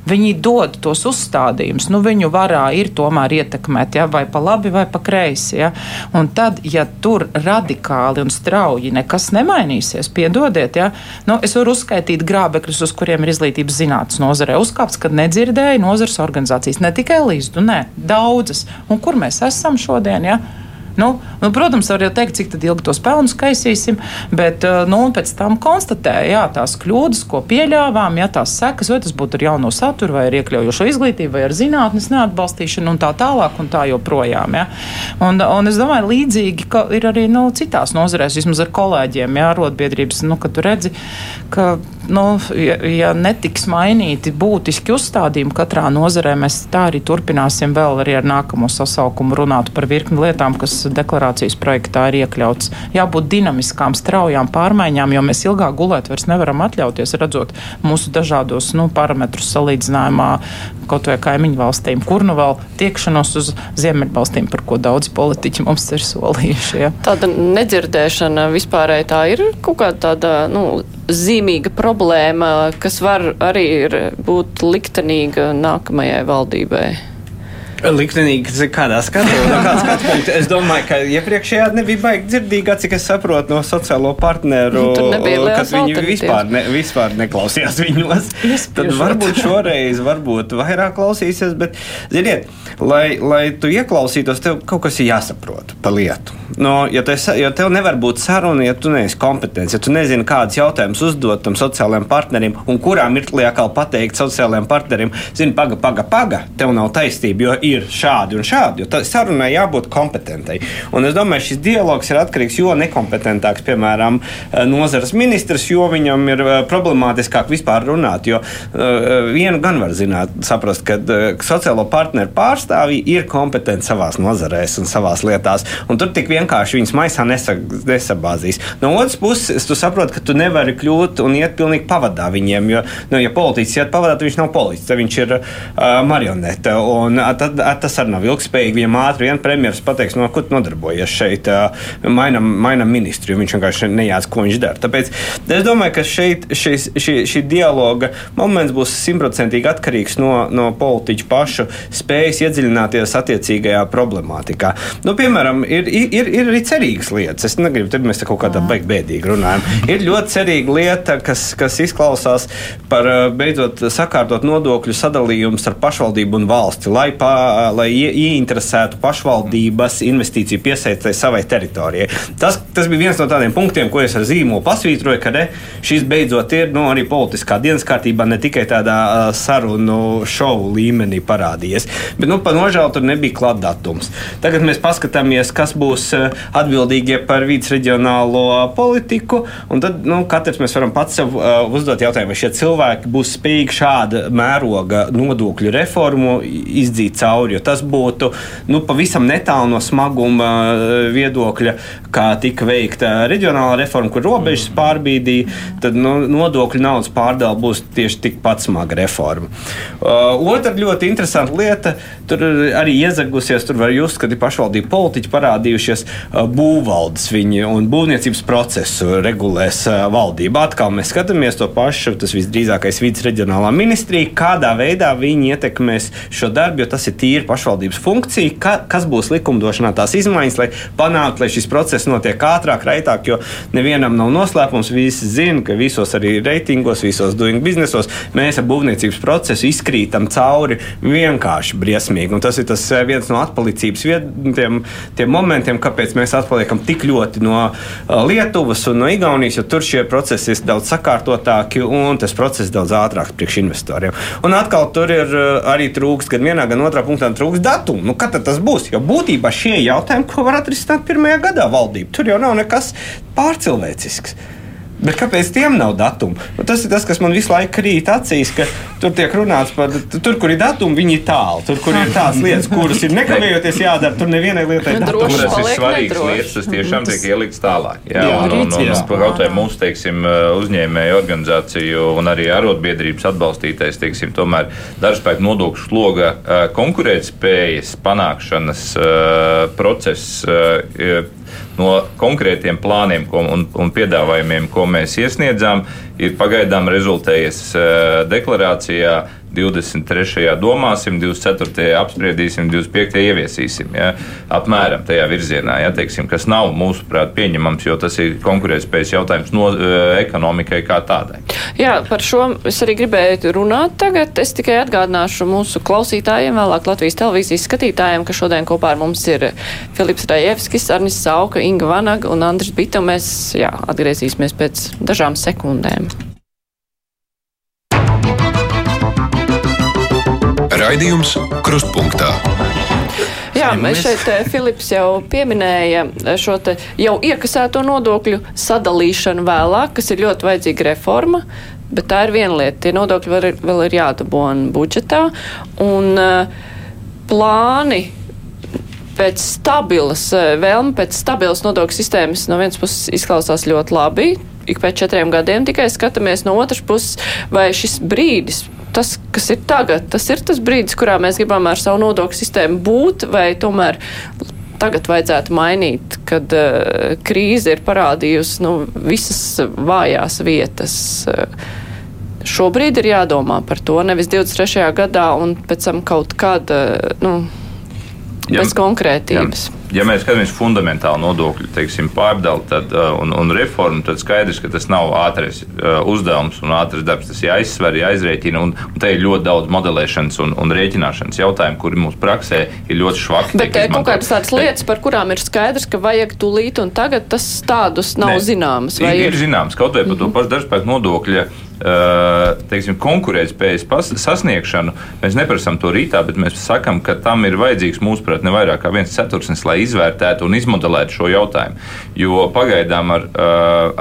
Viņi dod tos uzstādījumus, nu, viņu varā ir tomēr ietekmēt, ja, vai pa labi, vai pa kreisi. Ja. Un tad, ja tur radikāli un strauji nekas nemainīsies, piedodiet, ja, nu, es varu uzskaitīt grābekļus, uz kuriem ir izglītības zinātnes nozarē uzkāpts, kad nedzirdēju nozares organizācijas, ne tikai līdzu, nē, daudzas. Un kur mēs esam šodien? Ja? Nu, nu, protams, var jau teikt, cik ilgi tos pelnus kaisīsim, bet eh, nu, pēc tam konstatēja, tās kļūdas, ko pieļāvām, ja tās sekas, vai tas būtu ar jauno saturu, vai ar iekļaujošo izglītību, vai ar zinātnes neatbalstīšanu un tā tālāk un tā joprojām. Ja. Un, un es domāju, līdzīgi ir arī nu, citās nozarēs, vismaz ar kolēģiem, ja arotbiedrības, nu, ka tu redzi, ka, nu, ja, ja netiks mainīti būtiski uzstādījumi katrā nozarē, mēs tā arī turpināsim vēl arī ar nākamo sasaukumu runāt par virkni lietām, kas deklarācijas projektā ir iekļauts. Jābūt dinamiskām, straujām pārmaiņām, jo mēs ilgāk gulēt vairs nevaram atļauties, redzot mūsu dažādos nu, parametrus salīdzinājumā kaut vai kaimiņu valstīm, kur nu vēl tiekšanos uz ziemeļvalstīm, par ko daudzi politiķi mums ir solījuši. Ja. Tāda nedzirdēšana vispārēji tā ir kaut kāda tāda. Nu, zīmīga problēma, kas var arī būt liktenīga nākamajai valdībai? Liktenīgi, kas kādā skatā, no kāda skatu punkta. Es domāju, ka iepriekšējā nebija baigi dzirdīgā, cik es saprotu no sociālo partneru, nu, kad viņi vispār, ne, vispār neklausījās viņos. Tad varbūt šoreiz varbūt vairāk klausīsies, bet, ziniet, lai, lai tu ieklausītos, tev kaut kas ir jāsaprot pa lietu. No, ja, te, ja tev nevar būt saruna, ja tu neesi kompetents, ja tu nezini, kādas jautājumus uzdot tam sociālajiem partnerim un kurā mirklī atkal pateikt sociālajiem partnerim, zini, paga, paga, paga, tev nav taisnība, jo ir šādi un šādi. Jo sarunai jābūt kompetentai. Un es domāju, šis dialogs ir atkarīgs, jo nekompetentāks, piemēram, eh, nozares ministrs, jo viņam ir eh, problemātiskāk vispār runāt. Jo uh, vienu gan var zināt, saprast, ka sociālo partneru pārstāvji ir kompetenti savās nozarēs un savās lietās. Un tur tik vienkārši viņas maisā nesa, nesabāzīs. No otras puses, tu saproti, ka tu nevari kļūt un iet pilnīgi pavadā viņiem. Jo, nu, ja politiķis iet pavadā, tad viņš nav politiķis, viņš ir uh, marionete. Un, tad tas arī nav ilgspējīgi. Viņam ātri vien premjerministrs pateiks, no kur nodarbojies šeit, mainam, mainam ministru, jo viņš vienkārši nejāc, ko viņš dara. Tāpēc es domāju, ka šeit šis, šī, šī dialoga moments būs simtprocentīgi atkarīgs no, no politiķu pašu spējas iedziļināties attiecīgajā problemātikā. Nu, piemēram, ir, ir, ir arī cerīgas lietas. Es negribu, te mēs te kaut kādā beig bēdīgi runājam. Ir ļoti cerīga lieta, kas, kas izklausās par beidzot sakārtot nodokļu sadalījumu starp pašvaldību un valsti, lai pa, lai ieinteresētu pašvaldības investīciju piesaistē savai teritorijai. Tas, tas bija viens no tādiem punktiem, ko es ar zīmolu pasvītroju, ka ne, šis beidzot ir nu, arī politiskā dienas kārtībā, ne tikai tādā sarunu šovu līmenī parādījies. Bet nu, par nožēlu tur nebija klāts datums. Tagad mēs paskatāmies, kas būs atbildīgie par vidas reģionālo politiku, un tad nu, katrs mēs varam pats sev uzdot jautājumu, vai šie cilvēki būs spējīgi šāda mēroga nodokļu reformu izdzīt cauri. Tas būtu nu, pavisam netālu no smaguma eh, viedokļa, kā tika veikta reģionālā reforma, kur robežas mm. pārbīdīja. Tad nu, nodokļu naudas pārdala būs tieši tikpat smaga reforma. Uh, otra ļoti interesanta lieta, tur arī iezagusies, tur var just, ka ir pašvaldību politiķi parādījušies uh, būvvaldes viņi un būvniecības procesu regulēs uh, valdība. Atkal mēs skatāmies to pašu, tas visdrīzākais vidas reģionālā ministrija, kādā veidā viņi ietekmēs šo darbu, jo tas ir tīri pašvaldības funkcija. Ka, kas būs likumdošanā tās izmaiņas, lai panāktu, lai šis process notiek ātrāk, raitāk, jo nevienam nav noslēpums. Visi zina, ka visos arī reitingos, visos doing biznesos mēs ar būvniecības procesu izkrītam cauri vienkārši briesmīgi. Un tas ir tas eh, viens no atpalicības vietiem, tiem momentiem, kāpēc mēs atpaliekam tik ļoti no uh, Lietuvas un no Igaunijas, jo tur šie procesi ir daudz sakārtotāki un tas process daudz ātrāks priekš investoriem. Un atkal tur ir uh, arī trūkst gan vienā, gan otrā punktā trūks datumu. Nu, kad tas būs? Jo būtībā šie jautājumi, ko var atrisināt pirmajā gadā valdība, tur jau nav nekas pārcilvēcisks. Bet kāpēc tiem nav datumu? Nu, tas ir tas, kas man visu laiku krīt acīs, ka tur tiek runāts par tur, kur ir datumi, viņi ir tālu. Tur, kur ir tās lietas, kuras ir nekavējoties jādara, tur nevienai lietai ir datums. Tas ir svarīgs lietas, tas tiešām tiek ielikts tālāk. Jā, jā, un, un, un, un kaut vai mūsu, teiksim, uzņēmēju organizāciju un arī arotbiedrības atbalstītais, teiksim, tomēr darbspēku nodokļu sloga konkurētspējas panākšanas process no konkrētiem plāniem ko, un, un piedāvājumiem, ko mēs iesniedzām, ir pagaidām rezultējies uh, deklarācijā 23. domāsim, 24. apspriedīsim, 25. ieviesīsim. Ja? Apmēram tajā virzienā, ja? Teiksim, kas nav mūsuprāt pieņemams, jo tas ir konkurētspējas jautājums no uh, ekonomikai kā tādai. Jā, par šo es arī gribēju runāt tagad. Es tikai atgādināšu mūsu klausītājiem, vēlāk Latvijas televīzijas skatītājiem, ka šodien kopā ar mums ir Filips Rajevskis, Arnis Sauka, Inga Vanaga un Andris Bita. Mēs jā, atgriezīsimies pēc dažām sekundēm. Raidījums Krustpunktā. Jā, mēs šeit eh, Filips jau pieminēja eh, šo jau iekasēto nodokļu sadalīšanu vēlāk, kas ir ļoti vajadzīga reforma. Bet tā ir viena lieta. Tie nodokļi vēl ir, vēl ir jādabūna budžetā. Un uh, plāni pēc stabilas, vēlme pēc stabilas nodokļu sistēmas no vienas puses izklausās ļoti labi. Ik pēc četriem gadiem tikai skatāmies no otras puses, vai šis brīdis tas, kas ir tagad, tas ir tas brīdis, kurā mēs gribam ar savu nodokļu sistēmu būt, vai tomēr tagad vajadzētu mainīt, kad uh, krīze ir parādījusi nu, visas vājās vietas. Uh, šobrīd ir jādomā par to, nevis 23. gadā un pēc tam kaut kāda, nu, ja, bez konkrētības. Ja ja mēs skatāmies fundamentāli nodokļu teiksim, pārdali tad, uh, un, un reformu, tad skaidrs, ka tas nav ātrais uh, uzdevums un ātrs darbs. Tas jāizsver, jāizrēķina, un, un te ir ļoti daudz modelēšanas un, un rēķināšanas jautājumu, kuri mums praksē ir ļoti švaki. Bet ir kaut kādas tādas lietas, par kurām ir skaidrs, ka vajag tūlīt, un tagad tas tādus nav ne, zināms. Ir, ir, ir zināms, kaut vai par mm -hmm. to mhm. pašu darbspēku nodokļu teiksim, konkurētspējas sasniegšanu, mēs neprasām to rītā, bet mēs sakām, ka tam ir vajadzīgs mūsuprāt ne vairāk kā viens ceturksnis, lai izvērtētu un izmodelētu šo jautājumu. Jo pagaidām ar,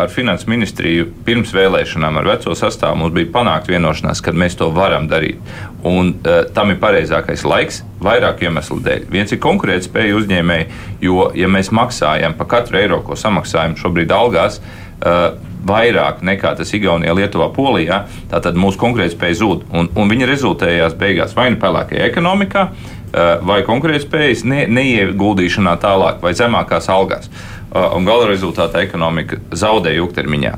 ar finanses ministriju pirms vēlēšanām ar veco sastāvu mums bija panākt vienošanās, ka mēs to varam darīt. Un tam ir pareizākais laiks vairāk iemeslu dēļ. Viens ir konkurētspēja uzņēmēji, jo, ja mēs maksājam par katru eiro, ko samaksājam šobrīd algās, uh, vairāk nekā tas Igaunijā, Lietuvā, Polijā, tad mūsu konkurētspēja zūd. Un, un viņa rezultējās beigās vai nu pelēkajā ekonomikā, vai konkurētspējas ne, neieguldīšanā tālāk, vai zemākās algās. Uh, un gala rezultātā ekonomika zaudē ilgtermiņā.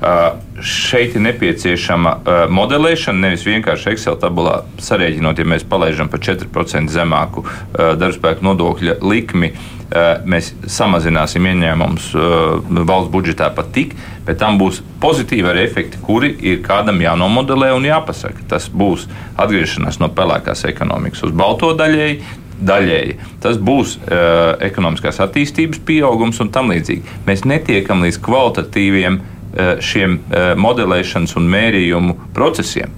Uh, šeit ir nepieciešama modelēšana, nevis vienkārši Excel tabulā sarēķinot, ja mēs palaidām par 4% zemāku darbspēku nodokļa likmi mēs samazināsim ieņēmumus valsts budžetā pat tik, bet tam būs pozitīvi arī efekti, kuri ir kādam jānomodelē un jāpasaka. Tas būs atgriešanās no pelēkās ekonomikas uz balto daļēji, daļēji. Tas būs uh, ekonomiskās attīstības pieaugums un tam līdzīgi. Mēs netiekam līdz kvalitatīviem uh, šiem uh, modelēšanas un mērījumu procesiem.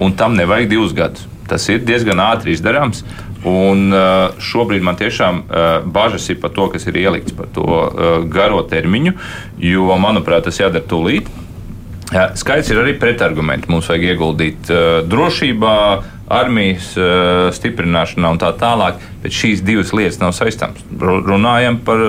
Un tam nevajag divus gadus. Tas ir diezgan ātri izdarāms. Un šobrīd man tiešām bažas ir par to, kas ir ielikts par to garo termiņu, jo, manuprāt, tas jādara tūlīt. Skaidrs ir arī pretargumenti. Mums vajag ieguldīt drošībā, armijas stiprināšanā un tā tālāk, bet šīs divas lietas nav saistāmas. Runājam par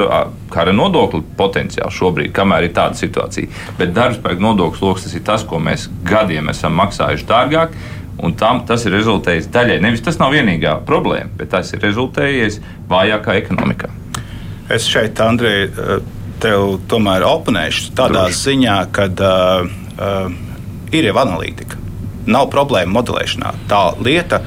kara nodokli potenciāli šobrīd, kamēr ir tāda situācija. Bet darbspēka nodokļu sloks tas ir tas, ko mēs gadiem esam maksājuši dārgāk Un tam tas ir rezultējis daļai. Nevis tas nav vienīgā problēma, bet tas ir rezultējies vājākā ekonomikā. Es šeit, Andrej, tev tomēr oponēšu tādā Droši. ziņā, ka uh, uh, ir jau analītika. Nav problēma modelēšanā. Tā lieta,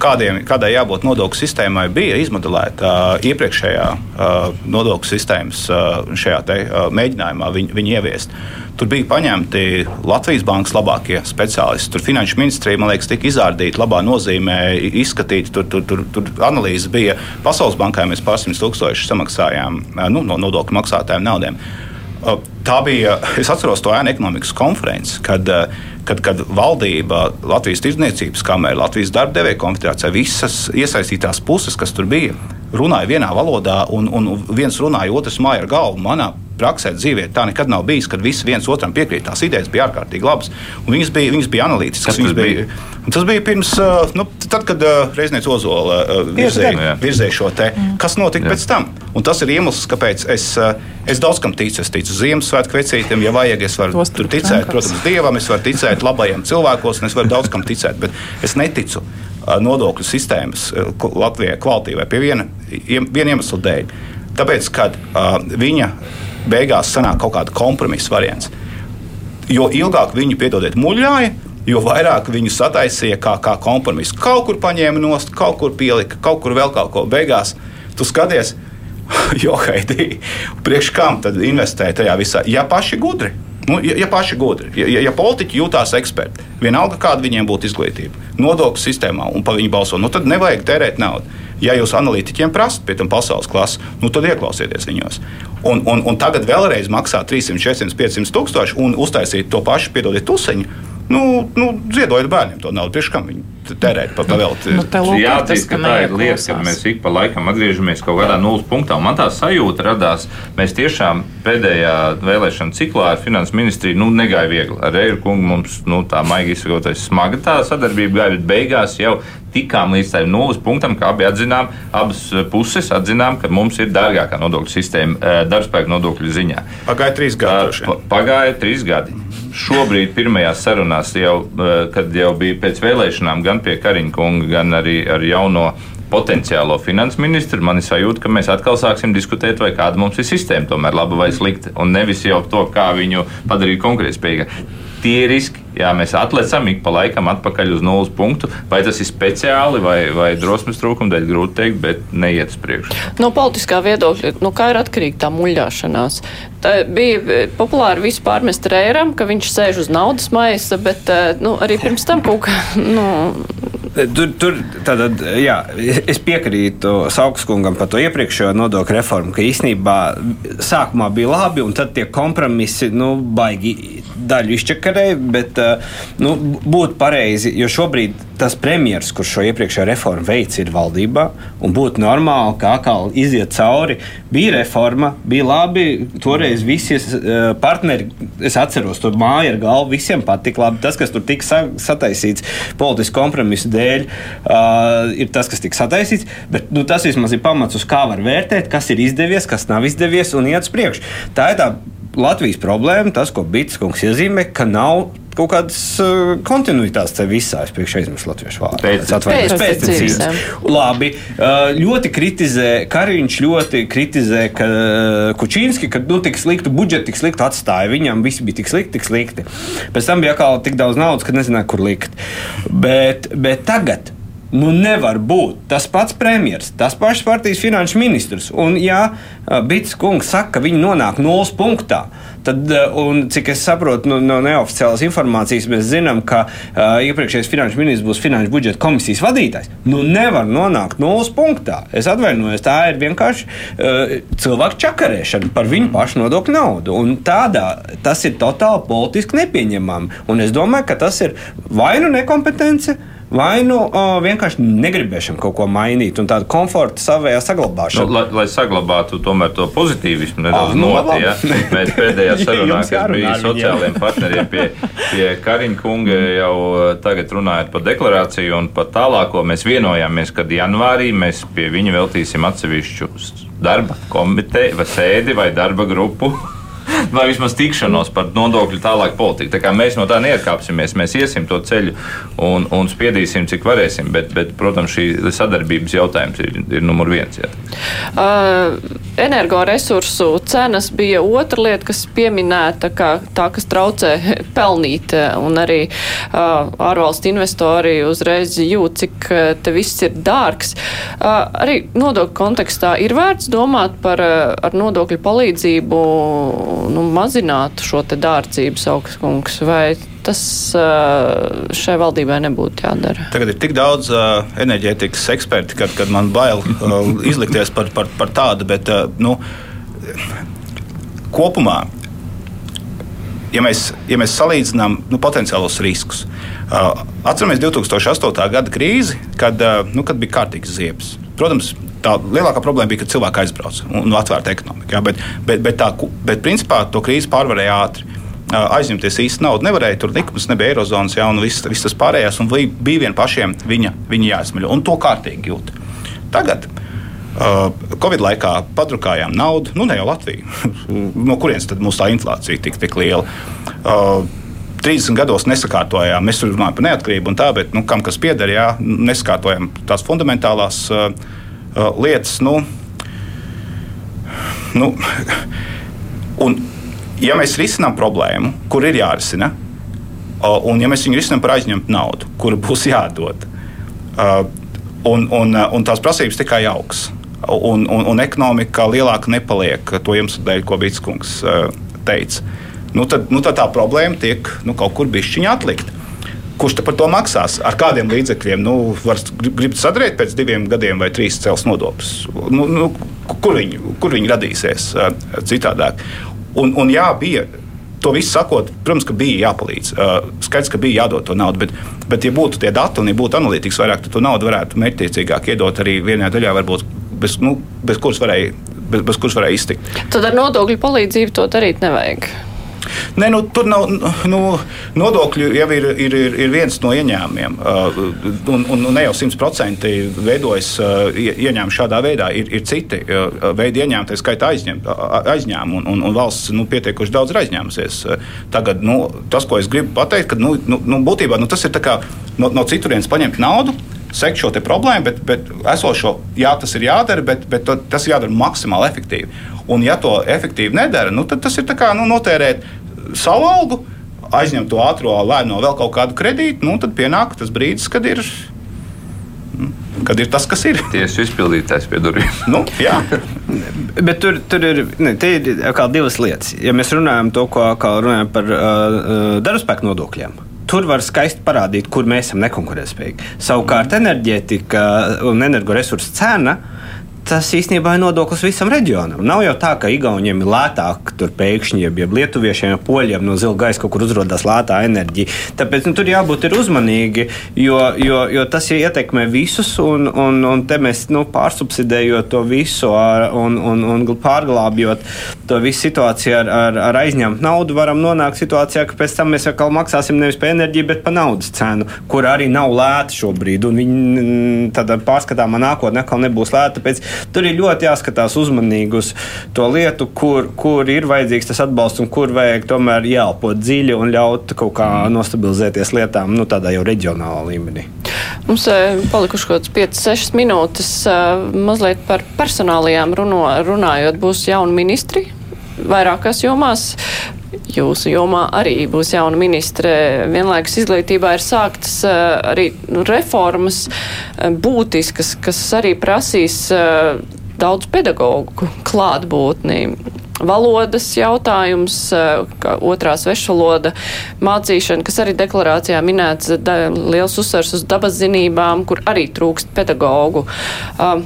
kādiem, kādai jābūt nodokļu sistēmai, bija izmodelēta uh, iepriekšējā uh, nodokļu sistēmas uh, šajā te, uh, mēģinājumā, viņu, viņu ieviest. Tur bija paņemti Latvijas bankas labākie speciālisti. Tur finanšu ministrija, man liekas, tika izrādīta labā nozīmē, izskatīta. Tur, tur, tur, tur analīze bija Pasaules bankai. Mēs pārsimt tūkstoši samaksājām nu, no nodokļu maksātājiem naudām. Tā bija, es atceros to ēnu ekonomikas konferenci, kad, kad, kad valdība, Latvijas tirdzniecības kamera, Latvijas darba devēja konfederācija, visas iesaistītās puses, kas tur bija, runāja vienā valodā, un, un viens runāja, otrs māja ar galvu. Manā praksē, dzīvē tā nekad nav bijis, kad visi viens otram piekrīt. Tās idejas bija ārkārtīgi labas, un viņas bija, viņas bija analītiskas. Viņas bija, tas bija pirms, nu, tad, kad Reiznieks Ozola virzēja, virzēja šo te. Mm. Kas notika Jā. pēc tam? Un tas ir iemesls, kāpēc es, es daudz kam ticu. Es ticu Ziemassvētku vecītiem, ja vajag, es varu tur ticēt, protams, Dievam, es varu ticēt labajiem cilvēkos, un es varu daudz kam ticēt, bet es neticu nodokļu sistēmas Latvijai kvalitīvai pie viena, viena iemesla dēļ. Tāpēc, kad uh, viņa beigās sanāk kaut kāda kompromisa variants. Jo ilgāk viņi, piedodiet, muļāja, jo vairāk viņu sataisīja kā, kā kompromisu. Kaut kur paņēma nost, kaut kur pielika, kaut kur vēl kaut ko. Beigās tu skaties, jo haidī, priekš kam tad investēt tajā visā, ja paši gudri. Nu, ja, ja paši gudri, ja, ja politiķi jūtās eksperti, vienalga kāda viņiem būtu izglītība, nodokļu sistēmā un pa viņu balso, nu, tad nevajag tērēt naudu. Ja jūs analītiķiem prasat, pie tam pasaules klases, nu, tad ieklausieties viņos. Un, un, un tagad vēlreiz maksāt 300, 400, 500 tūkstoši un uztaisīt to pašu, piedodiet, tuseņu. Nu, nu, ziedojiet bērniem to naudu, priekš kam viņi tērēt par pavēlti. Nu, Jā, tas, ka tā ir lieta, ka mēs ik pa laikam atgriežamies kaut kādā nulles punktā. Man tā sajūta radās, mēs tiešām pēdējā vēlēšana ciklā ar finanses ministriju nu, negāja viegli. Ar Reiru kungu mums nu, tā maigi izsakoties smaga tā sadarbība gāja, bet beigās jau tikām līdz tam nulles punktam, kā abi atzinām, abas puses atzinām, ka mums ir dārgākā nodokļu sistēma eh, darbspēka nodokļu ziņā. Pagāja trīs gadi. Pa, pagāja trīs gadi. Šobrīd, pirmajās sarunās, jau, eh, kad jau bija pēc vēlēšanām, gan pie Kariņa kunga, gan arī ar jauno potenciālo finanses ministru, man ir sajūta, ka mēs atkal sāksim diskutēt, vai kāda mums ir sistēma, tomēr laba vai slikta, un nevis jau to, kā viņu padarīt konkurētspējīgāku tie riski, jā, mēs atlecam ik pa laikam atpakaļ uz nulles punktu. Vai tas ir speciāli vai, vai drosmes trūkuma dēļ, grūti teikt, bet neiet uz priekšu. No politiskā viedokļa, nu, kā ir atkarīga tā muļāšanās? Tā bija e, populāri visu pārmest Rēram, ka viņš sēž uz naudas maisa, bet e, nu, arī pirms tam kaut kā. Nu, Tur, tur tātad, jā, es piekrītu Saukskungam par to iepriekšējo nodokļu reformu, ka īstenībā sākumā bija labi, un tad tie kompromisi nu, baigi daļu izčakarēja, bet nu, būtu pareizi, jo šobrīd tas premjerministrs, kurš šo iepriekšējo reformu veids, ir valdībā, un būtu normāli, ka atkal iziet cauri. Bija reforma, bija labi, toreiz visi partneri, es atceros, tur māja ar galvu, visiem patika labi. Tas, kas tur tika sataisīts politisku kompromisu dēļ, uh, ir tas, kas tika sataisīts, bet nu, tas vismaz ir pamats, uz kā var vērtēt, kas ir izdevies, kas nav izdevies, un iet uz priekšu. Tā ir tā Latvijas problēma, tas, ko Bits kungs iezīmē, ka nav kaut kādas uh, kontinuitātes te visā. Es priekšā aizmirsu latviešu vārdu. Pēc, pēc, pēc, Labi. Uh, ļoti kritizē, Kariņš ļoti kritizē, ka uh, Kučīnski, ka nu, tik sliktu budžetu, tik sliktu atstāja. Viņam viss bija tik slikti, tik slikti. Pēc tam bija atkal tik daudz naudas, ka nezināja, kur likt. Bet, bet tagad Nu, nevar būt tas pats premjerministrs, tas pašs partijas finanšu ministrs. Un, ja Bits kungs saka, ka viņi nonāk nulles punktā, tad, un, cik es saprotu no, no neoficiālas informācijas, mēs zinām, ka uh, iepriekšējais finanšu ministrs būs finanšu budžeta komisijas vadītājs. Nu, nevar nonākt nulles punktā. Es atvainojos, tā ir vienkārši uh, cilvēku čakarēšana par viņu pašu nodokļu naudu. Un tādā tas ir totāli politiski nepieņemami. Un es domāju, ka tas ir vai nu nekompetence vai nu o, vienkārši negribēšana kaut ko mainīt un tādu komfortu savējā saglabāšanu. Nu, lai, lai saglabātu tomēr to pozitīvismu nedaudz ah, nu, noti, ja? Mēs pēdējā sarunā, kas bija sociālajiem partneriem pie, pie Kariņa kunga, jau tagad runājot par deklarāciju un par tālāko, mēs vienojāmies, ka janvārī mēs pie viņa veltīsim atsevišķu darba komiteju vai sēdi vai darba grupu vai vismaz tikšanos par nodokļu tālāk politiku. Tā kā mēs no tā neatkāpsimies, mēs iesim to ceļu un, un spiedīsim, cik varēsim. Bet, bet protams, šī sadarbības jautājums ir, ir numur viens. Jā. Uh, energoresursu cenas bija otra lieta, kas pieminēta, kā tā, kas traucē pelnīt, un arī uh, ārvalstu investori uzreiz jūt, cik te viss ir dārgs. Uh, arī nodokļu kontekstā ir vērts domāt par uh, ar nodokļu palīdzību nu, mazinātu šo te dārdzību, augstskungs, vai tas šai valdībai nebūtu jādara? Tagad ir tik daudz uh, enerģētikas eksperti, kad, kad man bail uh, izlikties par, par, par tādu, bet nu, kopumā. Ja mēs, ja mēs salīdzinām nu, potenciālos riskus, uh, atceramies 2008. gada krīzi, kad, uh, nu, kad bija kārtīgs ziepes. Protams, tā lielākā problēma bija, ka cilvēki aizbrauca un atvērta ekonomika. Ja, bet, bet, bet, tā, bet principā to krīzi pārvarēja ātri. Aizņemties īsti naudu nevarēja, tur likums nebija eirozonas, ja, un viss, viss tas pārējais, un bija vien pašiem viņa, viņa jāizsmeļo, un to kārtīgi jūt. Tagad, Covid laikā padrukājām naudu, nu ne jau Latviju. no kurienes tad mūsu tā inflācija tik, tik liela? Uh, 30 gados nesakārtojām, mēs runājam par neatkarību un tā, bet nu, kam kas pieder, jā, nesakārtojam tās fundamentālās uh, lietas. Nu, nu, un, ja mēs risinām problēmu, kur ir jārisina, uh, un ja mēs viņu risinām par aizņemtu naudu, kura būs jādod, uh, un, un, un tās prasības tikai augs, un, un, un ekonomika lielāka nepaliek to iemeslu dēļ, ko Bitskungs teica, nu tad, nu tad tā problēma tiek nu, kaut kur bišķiņa atlikta. Kurš par to maksās? Ar kādiem līdzekļiem? Nu, var gribt sadarīt pēc diviem gadiem vai trīs cels nodokļus. Nu, nu, kur, viņi, kur viņi radīsies citādāk? Un, un jā, bija to visu sakot, protams, ka bija jāpalīdz. Skaidrs, ka bija jādod to naudu, bet, bet ja būtu tie dati un ja būtu analītikas vairāk, tad to naudu varētu mērķtiecīgāk iedot arī vienā daļā, varbūt bez, nu, bez kuras varēja, bez, bez kuras varēja iztikt. Tad ar nodokļu palīdzību to darīt nevajag. Nē, nu, tur nav nu, nodokļu jau ir, ir, ir, ir viens no ieņēmumiem. Uh, un, un ne jau simtprocentīgi veidojas uh, ieņēmumi šādā veidā. Ir, ir citi uh, veidi ieņēmumi, tā skaitā aizņēmumi, un, un, un valsts nu, pietiekuši daudz ir aizņēmusies. Tagad nu, tas, ko es gribu pateikt, ka nu, nu, nu, būtībā nu, tas ir no, no citurienes paņemt naudu sekt šo problēmu, bet, bet esošo, jā, tas ir jādara, bet, bet tas jādara maksimāli efektīvi. Un, ja to efektīvi nedara, nu, tad tas ir kā nu, notērēt savu algu, aizņemt to ātrā lēno vēl kaut kādu kredītu, nu, tad pienāk tas brīdis, kad ir kad ir tas, kas ir. Tieši izpildītājs pie durvīm. nu, jā. Bet tur, tur ir, ne, ir divas lietas. Ja mēs runājam, to, ko, runājam par uh, uh darbspēku nodokļiem, tur var skaisti parādīt, kur mēs esam nekonkurētspējīgi. Savukārt enerģētika un energoresursu cena tas īstenībā ir nodoklis visam reģionam. Nav jau tā, ka Igauniem ir lētāk tur pēkšņi, ja Lietuviešiem, ja Poļiem no zila gaisa kaut kur uzrādās lētā enerģija. Tāpēc nu, tur jābūt uzmanīgi, jo, jo, jo tas ietekmē visus, un, un, un te mēs nu, pārsubsidējot to visu ar, un, un, un pārglābjot to visu situāciju ar, ar, ar aizņemtu naudu, varam nonākt situācijā, ka pēc tam mēs atkal maksāsim nevis par enerģiju, bet par naudas cenu, kur arī nav lēta šobrīd. Viņi tādā pārskatāmā nākotnē atkal nebūs lēta. Tāpēc Tur ir ļoti jāskatās uzmanīgi uz to lietu, kur, kur ir vajadzīgs tas atbalsts un kur vajag tomēr jāelpot dziļi un ļaut kaut kā nostabilizēties lietām nu, tādā jau reģionālā līmenī. Mums eh, palikuši kaut kāds 5-6 minūtes. Eh, mazliet par personālajām runājot, būs jauni ministri vairākās jomās. Jūsu jomā arī būs jauna ministre. Vienlaikus izglītībā ir sāktas uh, arī nu, reformas uh, būtiskas, kas arī prasīs uh, daudz pedagoģu klātbūtni. Valodas jautājums, otrā svešvaloda mācīšana, kas arī deklarācijā minēts, da, liels uzsvers uz dabas zinībām, kur arī trūkst pedagoģu. Uh,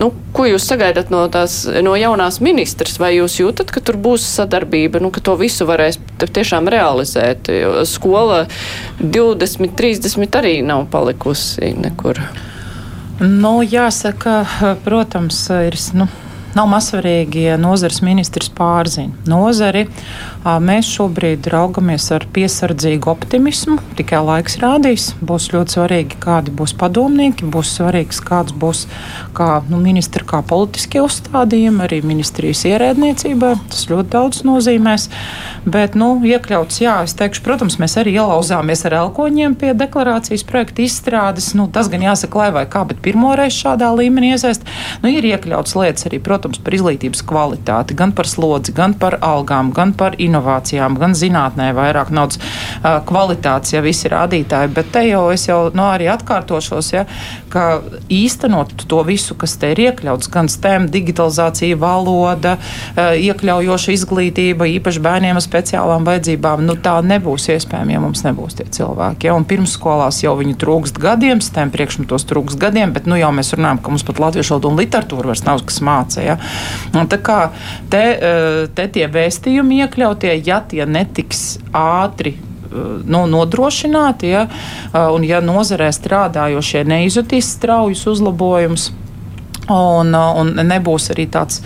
Nu, ko jūs sagaidat no, tās, no jaunās ministras? Vai jūs jūtat, ka tur būs sadarbība, nu, ka to visu varēs tiešām realizēt? Jo skola 20, 30 arī nav palikusi nekur. Nu, jāsaka, protams, ir. Nu Nav mazsvarīgi, ja nozares ministrs pārzina nozari. Mēs šobrīd raugamies ar piesardzīgu optimismu. Tikai laiks rādīs. Būs ļoti svarīgi, kādi būs padomnieki, būs svarīgs, kāds būs kā, nu, ministra kā politiskie uzstādījumi, arī ministrijas ierēdniecībā. Tas ļoti daudz nozīmēs. Bet, nu, iekļauts, jā, es teikšu, protams, mēs arī ielauzāmies ar elkoņiem pie deklarācijas projekta izstrādes. Nu, tas gan jāsaka, lai vai kā, bet pirmoreiz šādā līmenī iesaist. Nu, ir iekļauts lietas arī, protams, par izglītības kvalitāti, gan par slodzi, gan par algām, gan par inovācijām, gan zinātnē vairāk naudas kvalitātes, ja visi rādītāji. Bet te jau es jau nu, arī atkārtošos, ja, ka īstenot to visu, kas te ir iekļauts, gan STEM, digitalizācija, valoda, iekļaujoša izglītība, īpaši bērniem ar speciālām vajadzībām, nu tā nebūs iespējama, ja mums nebūs tie cilvēki. Ja, pirmsskolās jau viņi trūkst gadiem, STEM priekšmetos trūkst gadiem, bet nu jau mēs runājam, ka mums pat latviešu valodu un literatūru vairs nav kas māca. Ja. Un tā kā te, te tie vēstījumi iekļautie, ja tie netiks ātri eh, nu, nodrošināti, ja, eh, un ja nozarē strādājošie neizjutīs straujus uzlabojumus. Un, un nebūs arī tāds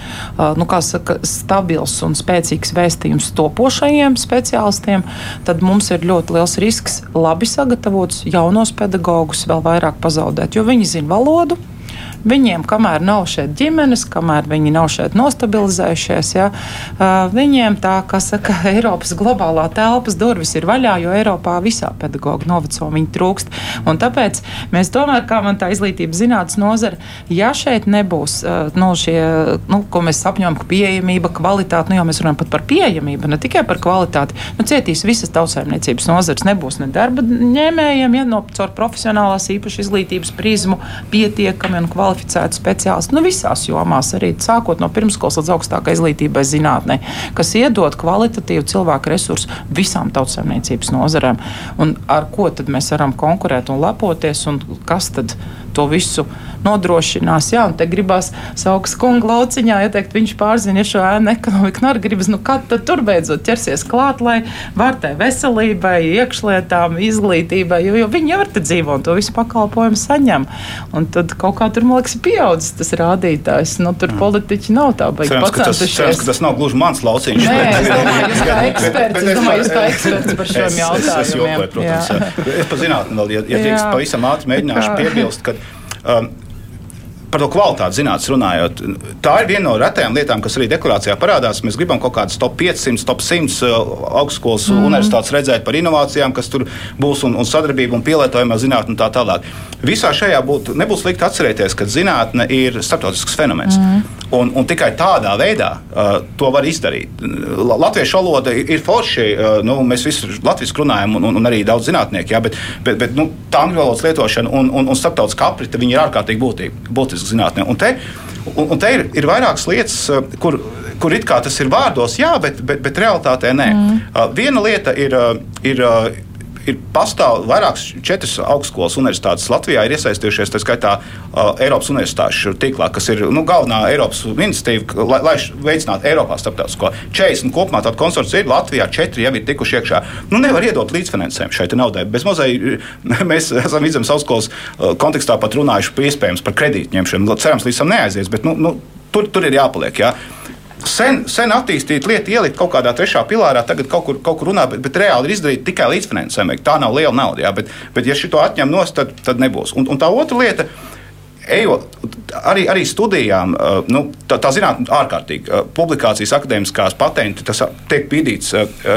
nu, saka, stabils un spēcīgs vēstījums topošajiem speciālistiem, tad mums ir ļoti liels risks labi sagatavotus jaunos pedagogus vēl vairāk pazaudēt, jo viņi zina valodu Viņiem, kamēr nav šeit ģimenes, kamēr viņi nav šeit nostabilizējušies, ja, viņiem tā, kā saka, Eiropas globālā telpas durvis ir vaļā, jo Eiropā visā pedagoģa noveco viņi trūkst. Un tāpēc mēs tomēr, kā man tā izglītības zinātnes nozara, ja šeit nebūs nu, šie, nu, ko mēs sapņojam, pieejamība, kvalitāte, nu jau mēs runājam pat par pieejamību, ne tikai par kvalitāti, nu, cietīs visas tautsājumniecības nozares, nebūs ne darba ņēmējiem, ja no caur profesionālās īpaši izglītības prizmu pietiekami un kvalitāti kvalificēti speciālisti nu, visās jomās, arī sākot no pirmskolas līdz augstākai izglītībai, zinātnē, kas iedod kvalitatīvu cilvēku resursu visām tautsēmniecības nozarēm. Un ar ko tad mēs varam konkurēt un lepoties, un kas tad to visu nodrošinās. Jā, un te gribās saukas kunga lauciņā ieteikt, viņš pārzina šo ēnu ekonomiku. Nu, gribas, nu, kad tad tur beidzot ķersies klāt, lai vārtē veselībai, iekšlietām, izglītībai, jo, jo viņi jau ir te dzīvo un to visu pakalpojumu saņem. Un tad kaut kā tur, man liekas, pieaudzis tas rādītājs. Nu, tur mm. politiķi nav tā baigi pacentušies. Cerams, ka tas nav gluži mans lauciņš. Nē, es domāju, jūs kā eksperts, es domāju, jūs kā eksperts par šiem jautājumiem. Es, es, jokoju, protams, jā. es pa zinātni vēl, ja, ja drīkst pavisam ātri mēģināšu piebilst, ka um, par to kvalitāti zinātnē runājot, tā ir viena no retajām lietām, kas arī deklarācijā parādās. Mēs gribam kaut kādas top 500, top 100 augstskolas mm. universitātes redzēt par inovācijām, kas tur būs un, un sadarbību un pielietojumā zinātnē un tā tālāk. Visā šajā būtu, nebūs slikti atcerēties, ka zinātne ir starptautisks fenomens. Mm. Un, un tikai tādā veidā uh, to var izdarīt. Latviešu valoda ir forši. Uh, nu, mēs visi latviešu runājam, un, un, un arī daudz zinātnieku, jā, bet, bet, bet nu, tā angļu valodas lietošana un, un, un starptautiskā aprite ir ārkārtīgi būtīga, būtiska zinātnē. Un te, un, un te ir, ir vairākas lietas, uh, kur, kur it kā tas ir vārdos, jā, bet, bet, bet realitātē nē. Mm. Uh, viena lieta ir. Uh, ir ir pastāv vairākas četras augstskolas universitātes Latvijā ir iesaistījušies, tā skaitā uh, Eiropas universitāšu tīklā, kas ir nu, galvenā Eiropas iniciatīva, lai, lai veicinātu Eiropā starptautisko 40 kopumā tādu konsorciju ir Latvijā, četri jau ir tikuši iekšā. Nu, nevar iedot līdzfinansējumu šeit naudai. Bez mazai mēs esam vidzemes augstskolas uh, kontekstā pat runājuši par iespējams par kredītņemšanu. Cerams, līdz tam neaizies, bet nu, nu, tur, tur ir jāpaliek. Jā. Sen, sen attīstīta lieta, ielikt kaut kādā trešā pilārā, tagad kaut kur, kaut kur runā, bet, bet reāli ir izdarīta tikai līdzfinansējuma. Tā nav liela nauda, jā, bet, bet ja šito atņem no stūra, tad, tad nebūs. Un, un tā otra lieta. Ejot, arī, arī studijām, nu, tā, tā zinātnē, ārkārtīgi publikācijas, akadēmiskās patenti, tas tiek bīdīts,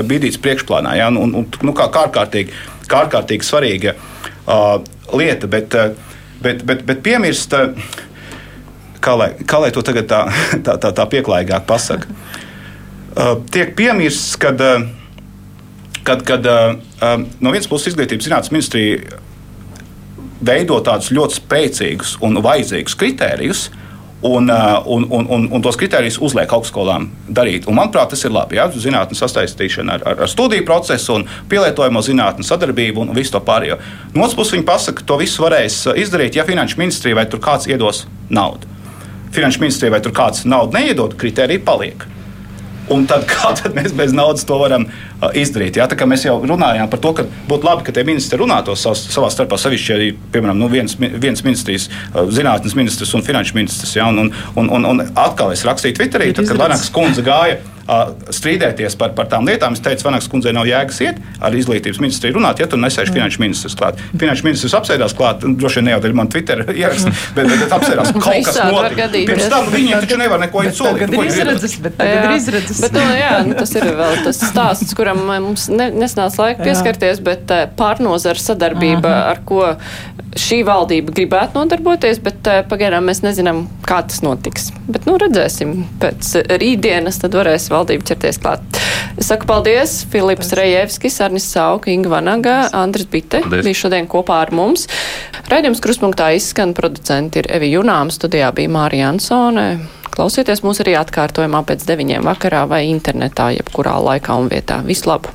bīdīts priekšplānā. Ja, un, un, nu, kā, kā, ārkārtīgi, kā ārkārtīgi svarīga uh, lieta, bet, bet, bet, bet piemirst. Uh, kā lai, kā lai to tagad tā, tā, tā, tā pieklājīgāk pasakā. Uh, tiek piemirsts, kad, uh, kad, kad uh, no vienas puses izglītības zinātnes ministrija veido tādus ļoti spēcīgus un vajadzīgus kritērijus, un, uh, un, un, un, un tos kritērijus uzliek augstskolām darīt. Un, manuprāt, tas ir labi. Ja? Zinātnes sasaistīšana ar, ar, ar studiju procesu un pielietojamo zinātnē sadarbību un visu to pārējo. No otras puses, viņi pasaka, ka to visu varēs izdarīt, ja finanšu ministrija vai tur kāds iedos naudu finanšu ministrijai, vai tur kāds naudu neiedod, kriteriji paliek. Un tad, kā tad mēs bez naudas to varam uh, izdarīt? Jā, tā kā mēs jau runājām par to, ka būtu labi, ka tie ministri runātos savā starpā, sevišķi arī, piemēram, nu, viens, viens ministrijas, uh, zinātnes ministrs un finanšu ministrs. Jā, un, un, un, un atkal es rakstīju Twitterī, tad, kad Lanaks kundze gāja strīdēties par, par tām lietām. Es teicu, Vanaks kundzei nav jēgas iet ar izglītības ministriju runāt, ja tur nesēž mm. finanšu ministrs klāt. Finanšu ministrs apsēdās klāt, droši vien ne jau dēļ man Twitter ieraksta, mm. bet, bet, bet apsēdās kaut kas notika. Pirms tam viņi taču nevar neko solīt. Tagad ir izredzes, bet tagad ir izredzes. Bet, nu, jā, nu, tas ir vēl tas stāsts, kuram mums ne, nesnāca laika pieskarties, bet pārnozara sadarbība, Aha. ar ko šī valdība gribētu nodarboties, bet pagaidām mēs nezinām, kā tas notiks. Bet, nu, redzēsim pēc rītdienas, tad varēs valdība ķerties klāt. Es saku paldies Filips Rejevskis, Arnis Sauka, Inga Vanaga, Andris Bite paldies. bija šodien kopā ar mums. Raidījums kruspunktā izskan producenti ir Evi Junām, studijā bija Mārija Ansone. Klausieties mūs arī atkārtojumā pēc deviņiem vakarā vai internetā, jebkurā laikā un vietā. Visu labu!